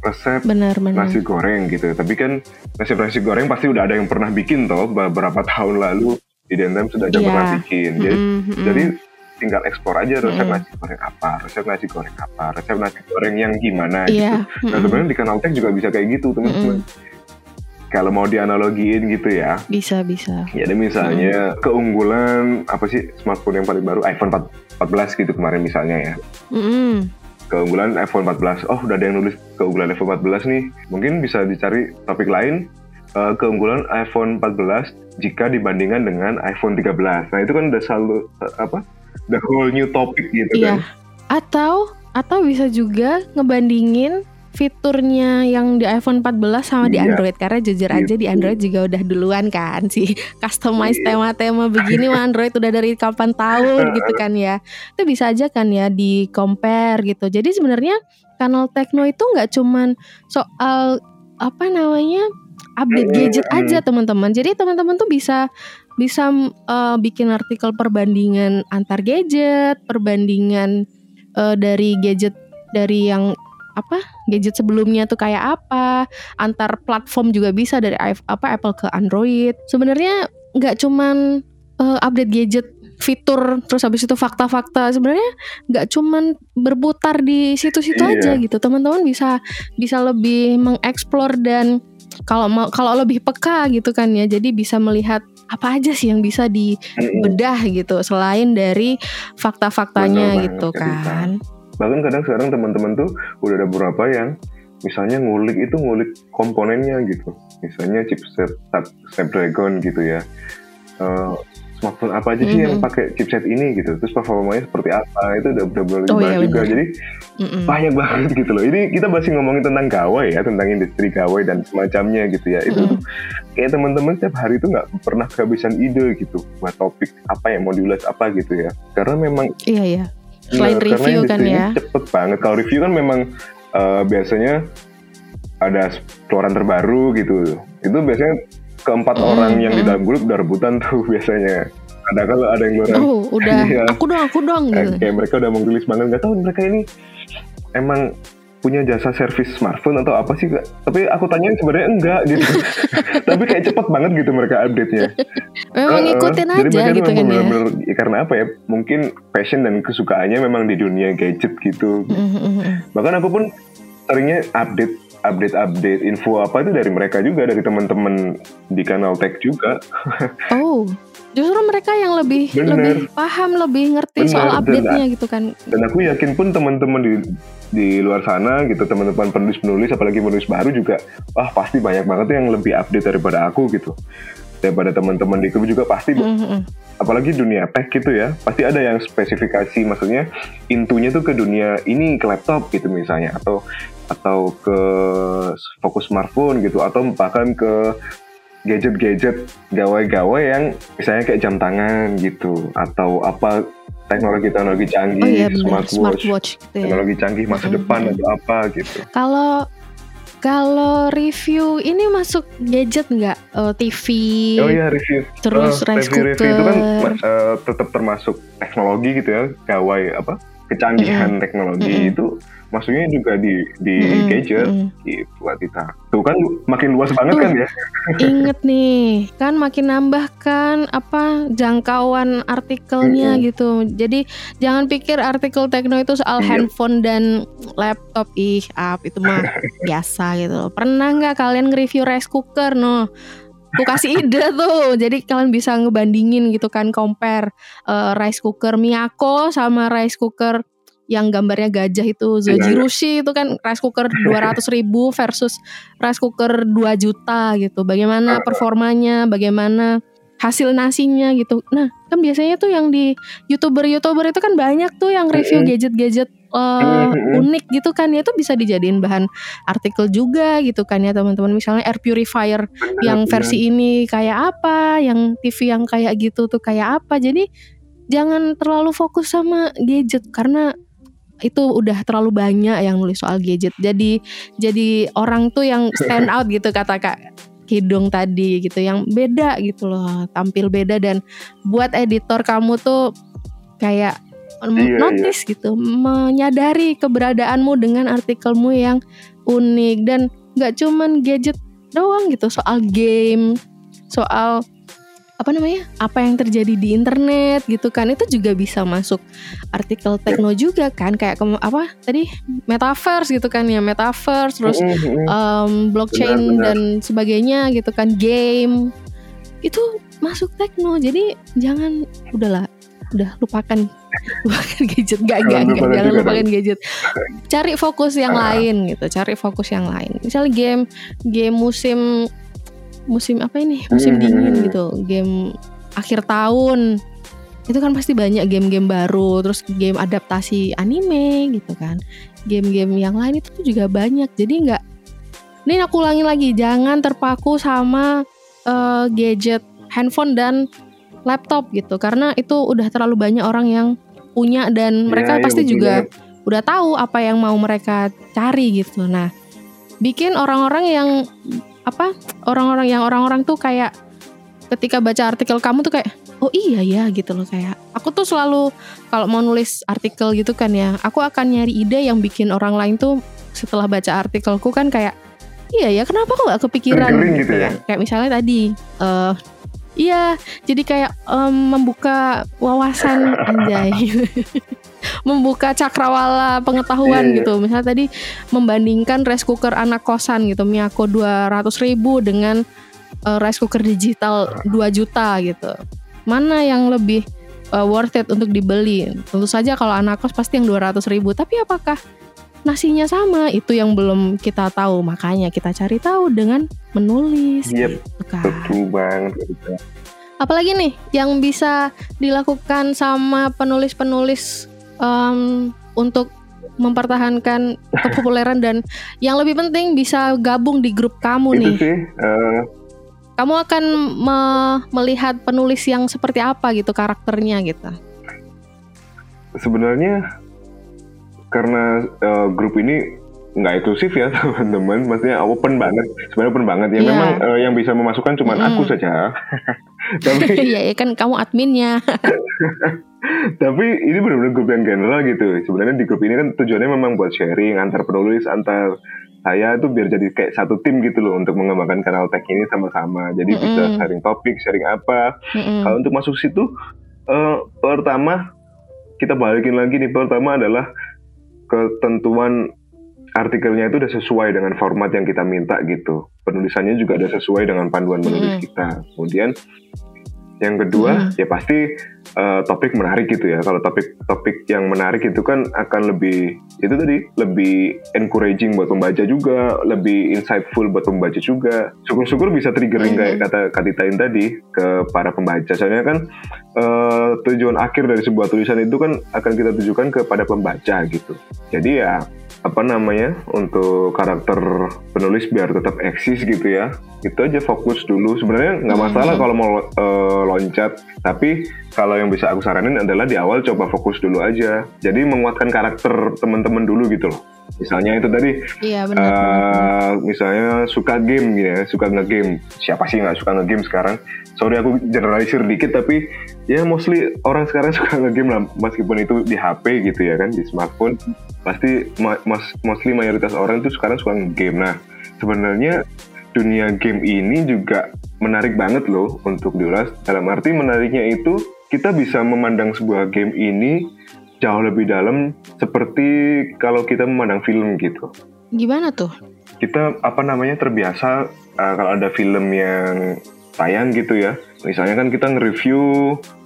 resep benar benar. nasi goreng gitu. Tapi kan nasi nasi goreng pasti udah ada yang pernah bikin toh beberapa tahun lalu. Di Dentem sudah ada Iya. pernah bikin. Jadi, Mm-mm, mm-mm. jadi tinggal eksplor aja resep Mm-mm. nasi goreng apa resep nasi goreng apa resep nasi goreng yang gimana Iya. gitu. Nah sebenarnya di kanal tech juga bisa kayak gitu teman-teman kalau mau dianalogiin gitu ya. Bisa bisa. jadi misalnya keunggulan apa sih smartphone yang paling baru? iPhone 4 14 gitu kemarin misalnya ya. Mm-mm. keunggulan iPhone 14 oh udah ada yang nulis keunggulan iPhone 14 nih. Mungkin bisa dicari topik lain. Eh, keunggulan iPhone 14 jika dibandingkan dengan iPhone 13 nah itu kan udah selalu apa? The whole new topic gitu Iya. kan. Atau atau bisa juga ngebandingin fiturnya yang di iPhone 14 sama di Iya. Android karena jujur aja di Gitu. Android juga udah duluan kan sih customize Iya. tema-tema begini mah Android udah dari kapan tahun gitu kan ya itu bisa aja kan ya di compare gitu jadi sebenarnya kanal tekno itu nggak cuman soal apa namanya update gadget aja teman-teman jadi teman-teman tuh bisa bisa eh, bikin artikel perbandingan antar gadget perbandingan eh, dari gadget dari yang apa gadget sebelumnya tuh kayak apa antar platform juga bisa dari apa Apple ke Android sebenarnya nggak cuman eh, update gadget fitur terus habis itu fakta-fakta sebenarnya nggak cuman berputar di situ-situ Iya. aja gitu teman-teman bisa bisa lebih mengeksplor dan kalau mau kalau lebih peka gitu kan ya jadi bisa melihat apa aja sih yang bisa di Mm-mm. bedah gitu selain dari fakta-faktanya gitu Kak Dita. Kan. bahkan kadang sekarang teman-teman tuh udah ada beberapa yang misalnya ngulik itu ngulik komponennya gitu misalnya chipset Snap- Snapdragon gitu ya Eh, smartphone apa aja sih yang Mhm. pakai chipset ini gitu terus performanya seperti apa itu udah udah Oh, iya, juga jadi Mm-mm. banyak banget [laughs] gitu loh ini kita masih ngomongin tentang gawai ya tentang industri gawai dan semacamnya gitu ya itu Mm-mm. tuh kayak teman-teman setiap hari itu nggak pernah kehabisan ide gitu buat topik apa yang mau diulas apa gitu ya karena memang Iya ya. Selain Nah, review kan ya. cepet banget. Kalau review kan memang eh, biasanya ada keluaran terbaru gitu. Itu biasanya keempat Mm, orang yang di mm. dalam grup udah rebutan tuh [laughs] biasanya. Ada kalau ada yang keluaran Oh, udah [laughs] Iya. aku dong, aku dong gitu. kayak mereka udah mengrilis banget. Gak tahu mereka ini emang punya jasa servis smartphone atau apa sih Kak? Tapi aku tanyain sebenarnya enggak gitu. [laughs] Tapi kayak cepet banget gitu mereka update-nya. Memang Heeh. ngikutin Jadi aja mereka gitu kan ya. bener-bener, ya karena apa ya? Mungkin passion dan kesukaannya memang di dunia gadget gitu. Mm-mm. Bahkan aku pun seringnya update update-update info apa itu dari mereka juga dari teman-teman di kanal tech juga. [laughs] Oh, justru mereka yang lebih Bener. lebih paham, lebih ngerti Bener, soal update-nya gitu kan. Dan aku yakin pun teman-teman di di luar sana gitu teman-teman penulis-penulis apalagi penulis baru juga wah pasti banyak banget yang lebih update daripada aku gitu. Daripada teman-teman di grup juga pasti Mm, mm, mm. apalagi dunia tech gitu ya pasti ada yang spesifikasi maksudnya intunya tuh ke dunia ini ke laptop gitu misalnya atau atau ke fokus smartphone gitu atau bahkan ke gadget-gadget gawai-gawai yang misalnya kayak jam tangan gitu atau apa teknologi-teknologi canggih Oh iya smartwatch, smartwatch gitu ya. teknologi canggih masa Mhm. depan atau apa gitu Kalau kalau review ini masuk gadget nggak? Eh, TV, oh iya review terus Eh, rice review, cooker. review itu kan eh, tetap termasuk teknologi gitu ya gawai apa kecanggihan teknologi Mm-mm. itu maksudnya juga di di Mm-mm, gadget mm-mm. gitu Atita tuh kan makin luas banget Tuh. kan ya Ingat nih, kan makin nambah kan apa jangkauan artikelnya Mm-mm. gitu. Jadi jangan pikir artikel tekno itu soal Iya. handphone dan laptop ih up itu mah [laughs] biasa gitu. Pernah nggak kalian nge-review rice cooker no? Aku kasih ide tuh, jadi kalian bisa ngebandingin gitu kan, compare eh, rice cooker Miyako sama rice cooker yang gambarnya gajah itu Iya, Zojirushi itu kan rice cooker 200 ribu versus rice cooker 2 juta gitu. Bagaimana performanya, bagaimana hasil nasinya gitu. Nah, kan biasanya tuh yang di YouTuber-YouTuber itu kan banyak tuh yang review gadget-gadget eh, Mm-mm. unik gitu kan. Ya itu bisa dijadiin bahan artikel juga gitu kan ya teman-teman. Misalnya air purifier yang Benar, versi ini kayak apa, yang TV yang kayak gitu tuh kayak apa. Jadi jangan terlalu fokus sama gadget karena itu udah terlalu banyak yang nulis soal gadget. Jadi jadi orang tuh yang stand [laughs] out gitu kata Kak Kidung tadi gitu yang beda gitu loh, tampil beda dan buat editor kamu tuh kayak Iya, notice gitu, menyadari keberadaanmu dengan artikelmu yang unik. Dan nggak cuman gadget doang gitu, soal game, soal apa namanya apa yang terjadi di internet gitu kan. Itu juga bisa masuk artikel tekno juga kan kayak kem- apa tadi? Metaverse gitu kan ya metaverse terus um, blockchain Benar, benar. dan sebagainya gitu kan game. Itu masuk tekno jadi jangan udahlah udah lupakan. [laughs] Lupakan gadget. Gak gak, Jangan gak, jangan lupakan gadget. Cari fokus yang Ah. lain gitu. Cari fokus yang lain. Misalnya game game musim musim apa ini? Musim Hmm. dingin gitu. Game akhir tahun. Itu kan pasti banyak game-game baru. Terus game adaptasi anime gitu kan. Game-game yang lain itu tuh juga banyak. Jadi nggak ini aku ulangin lagi. Jangan terpaku sama eh, gadget handphone dan laptop gitu karena itu udah terlalu banyak orang yang punya dan mereka Iya, iya, pasti betul juga banget. udah tahu apa yang mau mereka cari gitu nah bikin orang-orang yang apa orang-orang yang orang-orang tuh kayak ketika baca artikel kamu tuh kayak oh iya ya gitu loh kayak aku tuh selalu kalau mau nulis artikel gitu kan ya aku akan nyari ide yang bikin orang lain tuh setelah baca artikelku kan kayak iya ya kenapa kok gak kepikiran Tergering gitu ya? kan. kayak misalnya tadi eh iya jadi kayak em, membuka wawasan anjay. [laughs] Membuka cakrawala pengetahuan Iya, iya. gitu. Misalnya tadi membandingkan rice cooker anak kosan gitu Miyako 200 ribu dengan eh, rice cooker digital 2 juta gitu. Mana yang lebih eh, worth it untuk dibeli? Tentu saja kalau anak kos pasti yang 200 ribu tapi apakah nasinya sama itu yang belum kita tahu. Makanya kita cari tahu dengan menulis. Yep, gitu kan. betul banget apalagi nih yang bisa dilakukan sama penulis-penulis em, untuk mempertahankan [laughs] kepopuleran dan yang lebih penting bisa gabung di grup kamu itu nih. sih eh, kamu akan me- melihat penulis yang seperti apa gitu karakternya gitu. Sebenarnya karena eh, grup ini nggak eksklusif ya [laughs] teman-teman, maksudnya open banget, sebenarnya open banget. Yang Iya. memang eh, yang bisa memasukkan cuma Mm-mm. aku saja. [laughs] tapi Iya ya kan kamu adminnya [laughs] tapi ini benar-benar grup yang general gitu. Sebenarnya di grup ini kan tujuannya memang buat sharing antar penulis, antar saya tuh biar jadi kayak satu tim gitu loh untuk mengembangkan kanal tech ini sama-sama. Jadi bisa Mm-mm. sharing topik, sharing apa. Mm-mm. Kalau untuk masuk situ, eh, pertama kita balikin lagi nih. Pertama adalah ketentuan artikelnya itu udah sesuai dengan format yang kita minta gitu. Penulisannya juga udah sesuai dengan panduan menulis Mm. kita. Kemudian yang kedua Mm. ya pasti eh, topik menarik gitu ya. Kalau topik-topik yang menarik itu kan akan lebih itu tadi lebih encouraging buat pembaca juga, lebih insightful buat pembaca juga. Syukur-syukur bisa triggering Mhm. kayak kata Katitain tadi ke para pembaca. Soalnya kan eh, tujuan akhir dari sebuah tulisan itu kan akan kita tujukan kepada pembaca gitu. Jadi ya apa namanya untuk karakter penulis biar tetap eksis gitu ya. Itu aja fokus dulu. Sebenarnya nggak masalah kalau mau eh, loncat. Tapi kalau yang bisa aku saranin adalah di awal coba fokus dulu aja. Jadi menguatkan karakter teman-teman dulu gitu loh. Misalnya itu tadi Iya benar. eh, misalnya suka game gitu ya suka ngegame. Siapa sih nggak suka ngegame sekarang? Sorry aku generalisir dikit tapi ya mostly orang sekarang [laughs] suka ngegame lah. Meskipun itu di HP gitu ya kan di smartphone pasti ma- mas- mostly mayoritas orang itu sekarang suka ngegame. Nah sebenarnya dunia game ini juga menarik banget loh untuk diulas. Dalam arti menariknya itu kita bisa memandang sebuah game ini jauh lebih dalam seperti kalau kita memandang film gitu. Gimana tuh? kita apa namanya terbiasa uh, kalau ada film yang tayang gitu ya. Misalnya kan kita nge-review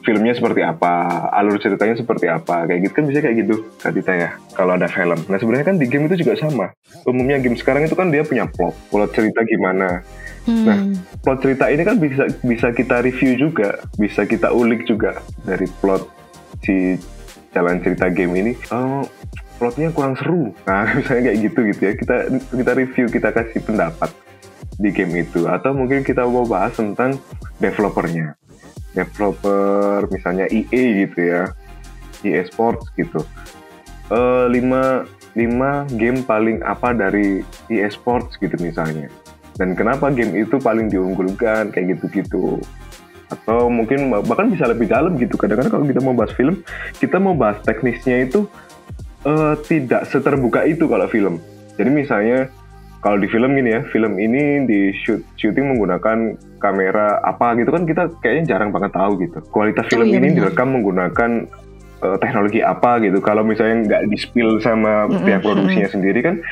filmnya seperti apa alur ceritanya seperti apa kayak gitu kan bisa kayak gitu Tita ya kalau ada film. Nah sebenarnya kan di game itu juga sama. Umumnya game sekarang itu kan dia punya plot plot cerita gimana. Hmm. Nah. plot cerita ini kan bisa bisa kita review juga bisa kita ulik juga dari plot si jalan cerita game ini. Oh plotnya kurang seru. Nah [laughs] misalnya kayak gitu gitu ya kita kita review kita kasih pendapat di game itu. Atau mungkin kita mau bahas tentang developernya. Developer misalnya EA gitu ya. EA Sports gitu. Eh, lima lima game paling apa dari EA Sports gitu misalnya. Dan kenapa game itu paling diunggulkan kayak gitu-gitu. Atau mungkin bahkan bisa lebih dalam gitu. Kadang-kadang kalau kita mau bahas film kita mau bahas teknisnya itu eh, tidak seterbuka itu kalau film. Jadi misalnya kalau di film gini ya film ini di shoot syuting menggunakan kamera apa gitu kan kita kayaknya jarang banget tahu gitu. Kualitas film iya ini direkam menggunakan eh, teknologi apa gitu. Kalau misalnya nggak di spill sama Mm-mm, pihak produksinya sendiri kan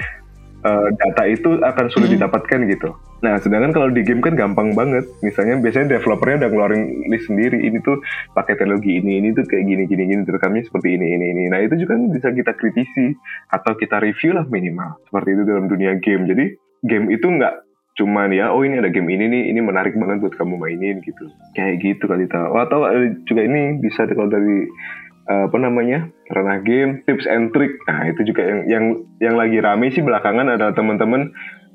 eh, data itu akan sulit Mm-mm. didapatkan gitu. Nah, sedangkan kalau di game kan gampang banget. Misalnya biasanya developernya udah ngeluarin list sendiri. Ini tuh pakai teknologi ini, ini tuh kayak gini, gini, gini. Direkamnya seperti ini, ini, ini. Nah, itu juga bisa kita kritisi atau kita review lah minimal. Seperti itu dalam dunia game. Jadi game itu nggak cuman ya, oh ini ada game ini nih, ini menarik banget buat kamu mainin gitu. Kayak gitu kali tahu. Atau ada juga ini bisa kalau dari eh, apa namanya ranah game tips and trick. Nah itu juga yang yang yang lagi rame sih belakangan adalah teman-teman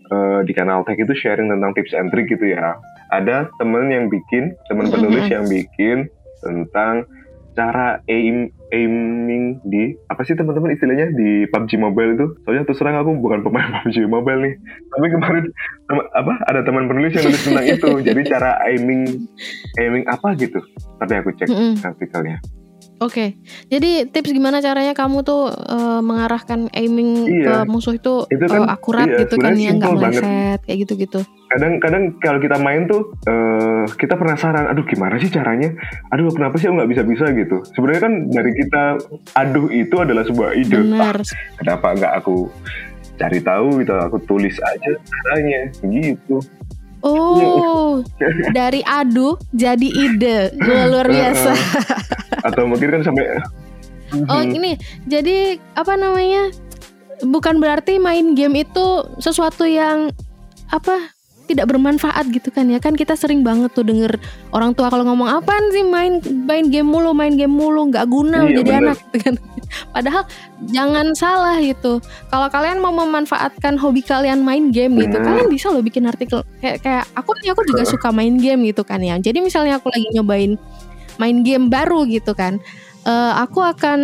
eh, di kanal tech itu sharing tentang tips and trick gitu ya. Ada temen yang bikin teman penulis yang bikin tentang cara aim aiming di apa sih teman-teman istilahnya di PUBG Mobile itu? Soalnya terus terang aku bukan pemain [laughs] PUBG Mobile nih. Tapi kemarin tem- apa ada teman penulis yang nulis tentang itu. Jadi cara aiming aiming apa gitu? Tapi aku cek artikelnya Oke, jadi tips gimana caranya kamu tuh eh, mengarahkan aiming Iya. ke musuh itu, Itu kan, akurat iya, gitu kan yang nggak meleset kayak gitu-gitu. kadang-kadang kalau kita main tuh eh, kita penasaran aduh gimana sih caranya aduh kenapa sih aku nggak bisa-bisa gitu sebenarnya kan dari kita aduh itu adalah sebuah ide Benar. Ah, kenapa nggak aku cari tahu gitu aku tulis aja caranya gitu Oh, dari adu jadi ide. Luar biasa. atau mungkin kan sampai Oh, ini jadi apa namanya? Bukan berarti main game itu sesuatu yang apa? Tidak bermanfaat gitu kan ya. Kan kita sering banget tuh denger orang tua kalau ngomong apaan sih main main game mulu main game mulu nggak guna Iya, jadi bener. anak. Gitu [laughs] kan. Padahal jangan salah gitu. Kalau kalian mau memanfaatkan hobi kalian main game gitu kalian bisa loh bikin artikel. Kayak kayak aku nih aku juga suka main game gitu kan ya. Jadi misalnya aku lagi nyobain main game baru gitu kan eh, aku akan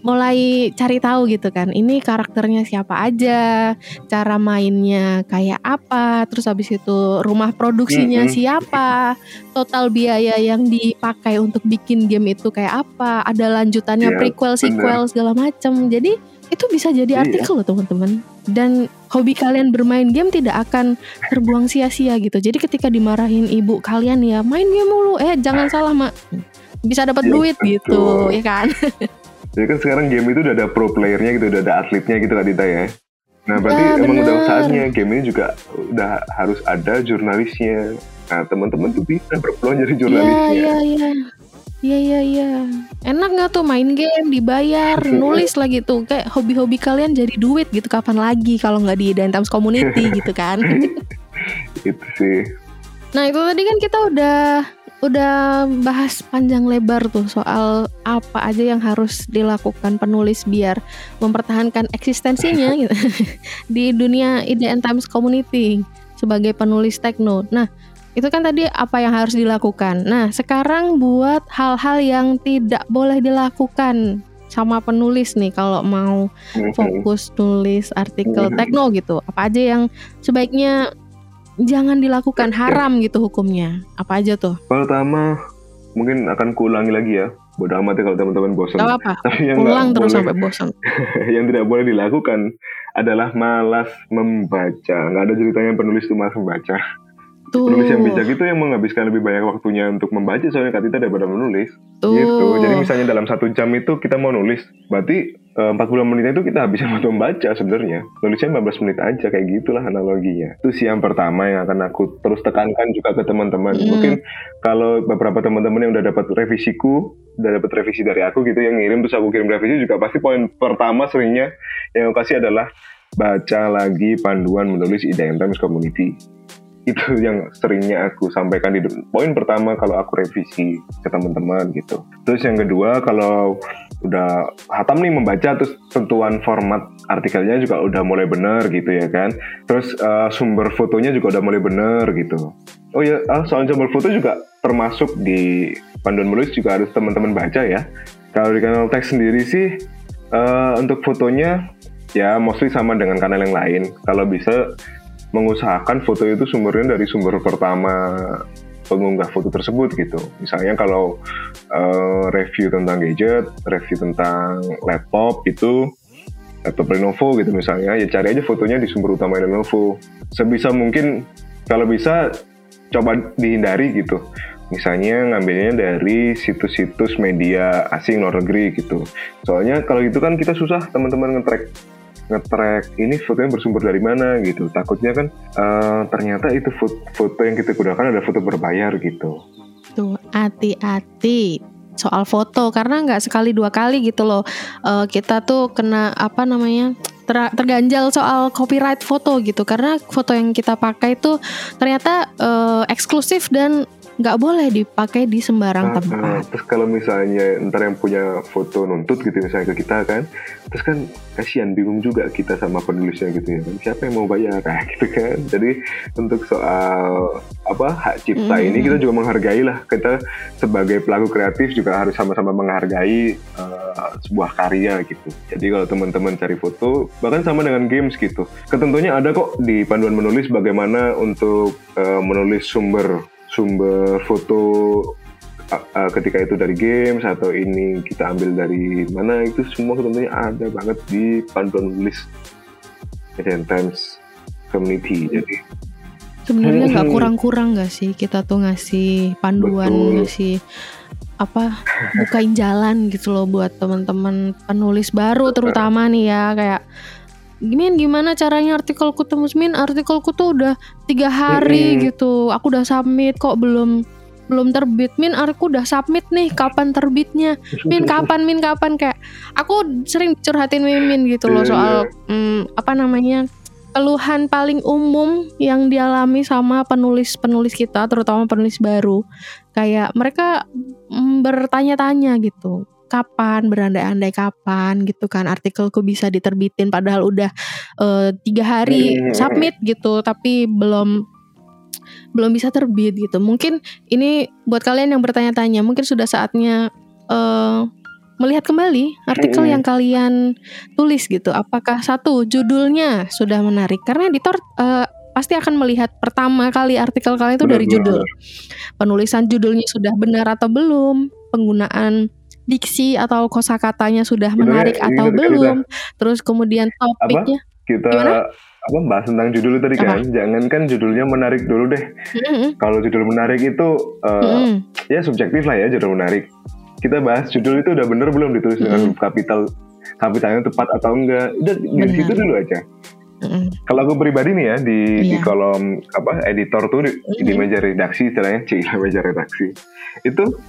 mulai cari tahu gitu kan ini karakternya siapa aja cara mainnya kayak apa terus habis itu rumah produksinya Mm-mm. siapa total biaya yang dipakai untuk bikin game itu kayak apa ada lanjutannya Iya, prequel sequel segala macam jadi itu bisa jadi Iya. artikel loh teman-teman. Dan hobi kalian bermain game tidak akan terbuang sia-sia gitu. Jadi ketika dimarahin ibu kalian ya main game mulu. Eh jangan salah mak. Bisa dapat Iya, duit gitu ya kan [laughs] Jadi kan sekarang game itu udah ada pro playernya gitu, udah ada atletnya gitu kan Dita ya. Nah, berarti Ya, emang udah saatnya game ini juga udah harus ada jurnalisnya. Nah, teman-teman tuh bisa berpeluang jadi Iya, jurnalisnya. iya, iya. Iya, iya, iya. Enak nggak tuh main game, dibayar, [laughs] nulis lagi tuh. Kayak hobi-hobi kalian jadi duit gitu. Kapan lagi kalau nggak di Iden Times Community [laughs] gitu kan. Itu sih. Nah itu tadi kan kita udah udah bahas panjang lebar tuh soal apa aja yang harus dilakukan penulis biar mempertahankan eksistensinya [laughs] gitu di dunia IDN Times Community sebagai penulis tekno. Nah itu kan tadi apa yang harus dilakukan. Nah sekarang buat hal-hal yang tidak boleh dilakukan sama penulis nih kalau mau fokus nulis artikel tekno gitu. Apa aja yang sebaiknya jangan dilakukan haram gitu hukumnya. Apa aja tuh? Pertama, mungkin akan kuulangi lagi ya. Bodoh amat ya kalau teman-teman bosan. Gak apa-apa. [laughs] Tapi yang Ulang terus boleh- sampai bosan. [laughs] yang tidak boleh dilakukan adalah malas membaca. Nggak ada ceritanya penulis itu malas membaca. Tuh. Penulis yang bijak itu yang menghabiskan lebih banyak waktunya untuk membaca soalnya Kak Tita daripada menulis. Tuh. Gitu. Jadi misalnya dalam satu jam itu kita mau nulis, berarti eh, 40 menit itu kita habisin waktu membaca sebenarnya. Nulisnya 15 menit aja kayak gitulah analoginya. Itu sih yang pertama yang akan aku terus tekankan juga ke teman-teman. Mm. Mungkin kalau beberapa teman-teman yang udah dapat revisiku, udah dapat revisi dari aku gitu yang ngirim terus aku kirim revisi juga pasti poin pertama seringnya yang aku kasih adalah baca lagi panduan menulis IDM Times Community itu yang seringnya aku sampaikan di poin pertama kalau aku revisi ke teman-teman gitu. Terus yang kedua kalau udah hatam nih membaca terus tentuan format artikelnya juga udah mulai bener gitu ya kan. Terus eh, sumber fotonya juga udah mulai bener gitu. Oh ya, ah, soal sumber foto juga termasuk di panduan menulis juga harus teman-teman baca ya. Kalau di kanal teks sendiri sih eh, untuk fotonya ya mostly sama dengan kanal yang lain. Kalau bisa mengusahakan foto itu sumbernya dari sumber pertama pengunggah foto tersebut gitu. Misalnya kalau eh, review tentang gadget, review tentang laptop itu laptop Lenovo gitu misalnya, ya cari aja fotonya di sumber utama Lenovo. Sebisa mungkin kalau bisa coba dihindari gitu. Misalnya ngambilnya dari situs-situs media asing luar negeri gitu. Soalnya kalau gitu kan kita susah teman-teman nge-track nge-track ini fotonya bersumber dari mana gitu. Takutnya kan eh, ternyata itu foto, foto yang kita gunakan ada foto berbayar gitu. Tuh, hati-hati soal foto karena nggak sekali dua kali gitu loh Eh, kita tuh kena apa namanya ter- terganjal soal copyright foto gitu karena foto yang kita pakai itu ternyata eh, eksklusif dan nggak boleh dipakai di sembarang Ah, tempat. ah. terus kalau misalnya ntar yang punya foto nuntut gitu misalnya ke kita kan, terus kan kasihan bingung juga kita sama penulisnya gitu ya kan, siapa yang mau bayar [laughs] nah, gitu kan. Jadi untuk soal apa hak cipta Mm. ini kita juga menghargai lah kita sebagai pelaku kreatif juga harus sama-sama menghargai eh, sebuah karya gitu. Jadi kalau teman-teman cari foto bahkan sama dengan games gitu, ketentunya ada kok di panduan menulis bagaimana untuk eh, menulis sumber sumber foto uh, ketika itu dari games atau ini kita ambil dari mana itu semua tentunya ada banget di panduan menulis Asian Times Community jadi Sebenarnya nggak Hmm. kurang-kurang nggak sih kita tuh ngasih panduan, Betul. ngasih apa bukain jalan gitu loh buat teman-teman penulis baru terutama nih ya kayak Min gimana caranya artikelku tembus Min artikelku tuh udah tiga hari Mm-mm. gitu. Aku udah submit kok belum belum terbit? Min aku udah submit nih kapan terbitnya? Min kapan Min kapan? Kayak aku sering curhatin Mimin gitu loh Iya, soal mm, apa namanya keluhan paling umum yang dialami sama penulis-penulis kita terutama penulis baru. Kayak mereka mm, bertanya-tanya gitu kapan berandai-andai kapan gitu kan. Artikelku bisa diterbitin padahal udah eh, tiga hari Hmm. submit gitu tapi belum belum bisa terbit gitu. Mungkin ini buat kalian yang bertanya-tanya mungkin sudah saatnya eh, melihat kembali artikel Mm-mm. yang kalian tulis gitu. Apakah satu judulnya sudah menarik? Karena editor eh, pasti akan melihat pertama kali artikel kalian itu dari judul. Penulisan judulnya sudah benar atau belum? Penggunaan diksi atau kosakatanya sudah menarik atau belum? Terus kemudian topiknya? Kita Gimana? apa bahas tentang judul tadi kan jangan kan judulnya menarik dulu deh. Kalau judul menarik itu uh, ya subjektif lah ya judul menarik. Kita bahas judul itu udah bener belum ditulis dengan kapital kapitalnya tepat atau enggak. Udah di situ dulu aja. Kalau aku pribadi nih ya di, di Iya. kolom apa editor tuh di, di Mhm. meja redaksi istilahnya cih meja redaksi. Itu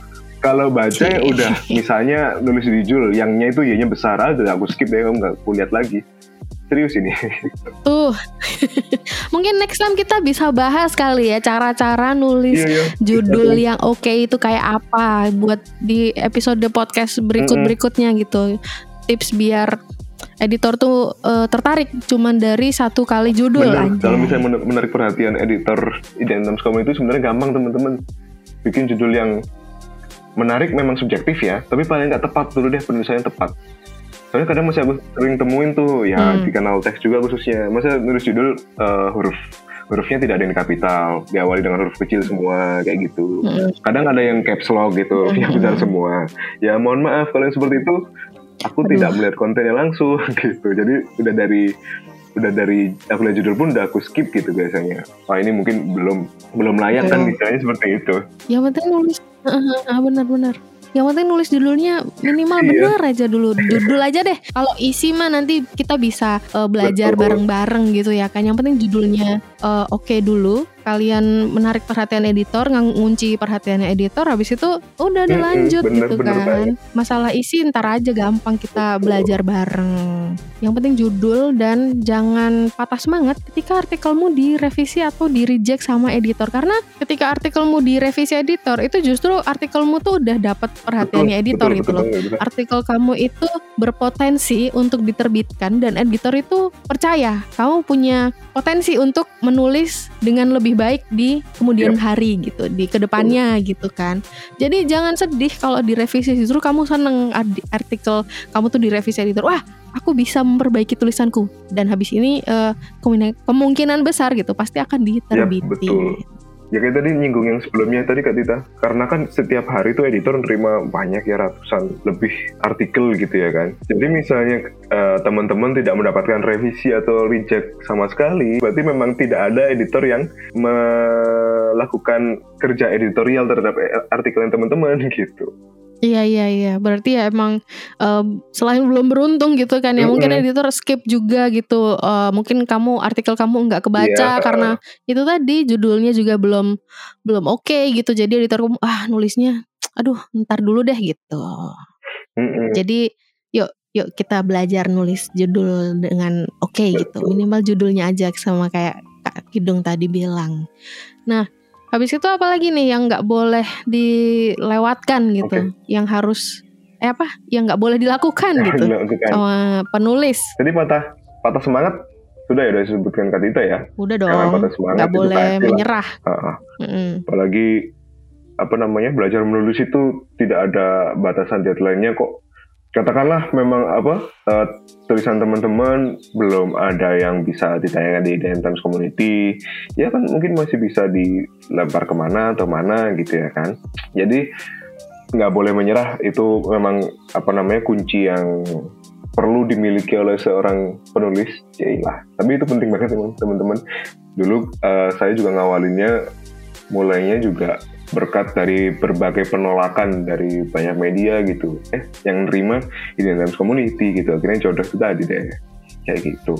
kalau baca Cih. udah [laughs] misalnya nulis di judul yangnya itu y-nya besar aja aku skip deh aku nggak aku lihat lagi serius ini [laughs] Tuh. [laughs] Mungkin next time kita bisa bahas kali ya cara-cara nulis iya iya judul yang oke itu kayak apa buat di episode podcast berikut-berikutnya gitu. Tips biar editor tuh eh, tertarik cuman dari satu kali judul Bener. aja. Kalau misalnya men- menarik perhatian editor Identitas Comedy itu sebenarnya gampang teman-teman. Bikin judul yang menarik memang subjektif ya, tapi paling nggak tepat dulu deh penulisannya tepat. Soalnya kadang masih aku sering temuin tuh ya Hmm. di kanal teks juga khususnya. Masa nulis judul eh, huruf hurufnya tidak ada yang kapital, diawali dengan huruf kecil semua kayak gitu. Mm-mm. Kadang ada yang caps lock gitu, Hmm. yang besar semua. Ya mohon maaf kalau yang seperti itu aku Aduh. tidak melihat kontennya langsung [laughs] gitu. Jadi udah dari udah dari aku lihat judul pun udah aku skip gitu biasanya. Wah ini mungkin belum belum layak kan misalnya seperti itu. Yang penting nulis Ah, benar-benar. Yang penting nulis judulnya minimal Iya. bener aja dulu. Judul aja deh. Kalau isi mah nanti kita bisa eh, belajar bareng-bareng gitu ya kan. Yang penting judulnya eh, oke dulu. Kalian menarik perhatian editor, ngunci perhatiannya editor. Habis itu udah dilanjut bener, gitu bener kan. banget. Masalah isi ntar aja gampang kita belajar bareng. Yang penting judul dan jangan patah semangat ketika artikelmu direvisi atau di reject sama editor karena ketika artikelmu direvisi editor itu justru artikelmu tuh udah dapat perhatiannya editor betul, gitu betul loh. betul. Artikel kamu itu berpotensi untuk diterbitkan dan editor itu percaya kamu punya potensi untuk menulis dengan lebih baik di kemudian hari gitu, di ke depannya gitu kan. Jadi jangan sedih kalau direvisi justru kamu seneng artikel kamu tuh direvisi editor. Wah, aku bisa memperbaiki tulisanku dan habis ini eh, kemungkinan, besar gitu pasti akan diterbitin. betul. Ya kayak tadi nyinggung yang sebelumnya tadi Kak Tita, karena kan setiap hari tuh editor nerima banyak ya ratusan lebih artikel gitu ya kan. Jadi misalnya eh, teman-teman tidak mendapatkan revisi atau reject sama sekali, berarti memang tidak ada editor yang melakukan kerja editorial terhadap eh, artikel yang teman-teman [laughs] gitu. Iya iya iya, berarti ya emang eh, selain belum beruntung gitu kan ya, mungkin Mm-mm. editor skip juga gitu. Eh, mungkin kamu artikel kamu nggak kebaca Iya. karena itu tadi judulnya juga belum belum oke gitu. Jadi editor kamu ah nulisnya, aduh ntar dulu deh gitu. Mm-mm. Jadi yuk yuk kita belajar nulis judul dengan oke gitu. Minimal judulnya aja sama kayak Kak Kidung tadi bilang. Nah, habis itu apa lagi nih yang nggak boleh dilewatkan gitu, yang harus eh apa? Yang nggak boleh dilakukan gitu Dilakukan. sama penulis. Jadi patah patah semangat sudah ya udah disebutkan Kak Tita ya. Udah Jangan dong, patah semangat nggak itu boleh menyerah. Ah, ah. Mm-mm. apalagi apa namanya belajar menulis itu tidak ada batasan deadline-nya kok katakanlah memang apa eh, tulisan teman-teman belum ada yang bisa ditayangkan di Dance Times Community. Ya kan mungkin masih bisa dilempar ke mana atau mana gitu ya kan. Jadi nggak boleh menyerah. Itu memang apa namanya kunci yang perlu dimiliki oleh seorang penulis. Ya iyalah tapi itu penting banget teman- teman-teman. Dulu eh, saya juga ngawalinnya mulainya juga berkat dari berbagai penolakan dari banyak media gitu eh yang nerima Indian Times Community gitu akhirnya jodoh itu tadi deh kayak gitu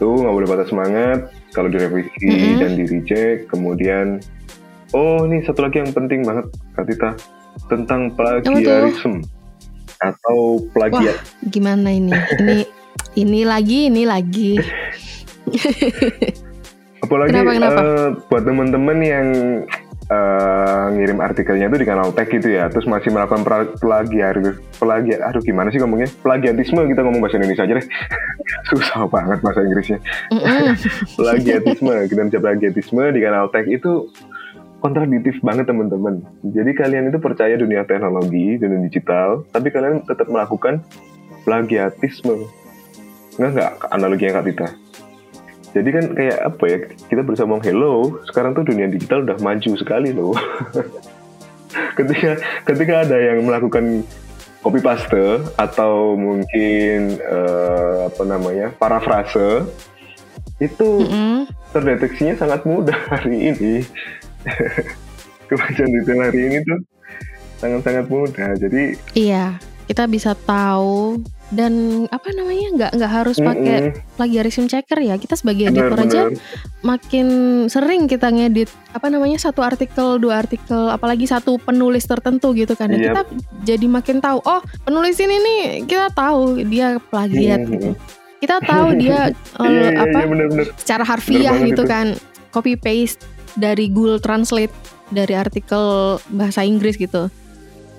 tuh nggak boleh patah semangat kalau direvisi Mm-mm. dan di reject kemudian oh ini satu lagi yang penting banget Kak Tita tentang plagiarisme atau plagiat Gimana ini? Ini ini lagi, ini lagi. apalagi Kenapa, kenapa? eh, buat teman-teman yang eh, ngirim artikelnya itu di kanal tag gitu ya. Terus masih melakukan pra- plagiar plagiat aduh gimana sih ngomongnya? Plagiatisme kita ngomong bahasa Indonesia aja deh. [laughs] Susah banget bahasa Inggrisnya. [laughs] Plagiatisme kita bisa plagiatisme di kanal tag itu kontradiktif banget teman-teman. Jadi kalian itu percaya dunia teknologi dunia digital tapi kalian tetap melakukan plagiatisme. Nggak nggak analoginya kak Tita jadi kan kayak apa ya kita berusaha ngomong hello sekarang tuh dunia digital udah maju sekali loh. [laughs] Ketika ketika ada yang melakukan copy paste atau mungkin eh, apa namanya parafrase itu Mm-mm. terdeteksinya sangat mudah [laughs] hari ini. Kemajuan detail hari ini tuh sangat-sangat mudah. Jadi Iya, kita bisa tahu dan apa namanya nggak nggak harus pakai Mm-mm. plagiarism checker ya kita sebagai Bener, editor aja bener. makin sering kita ngedit apa namanya satu artikel dua artikel apalagi satu penulis tertentu gitu kan Iya. kita jadi makin tahu oh penulis ini nih kita tahu dia plagiat Mm-mm. gitu kita tahu [laughs] dia eh, Iya, iya, apa iya, bener-bener. secara harfiah gitu itu. kan copy paste dari Google Translate dari artikel bahasa Inggris gitu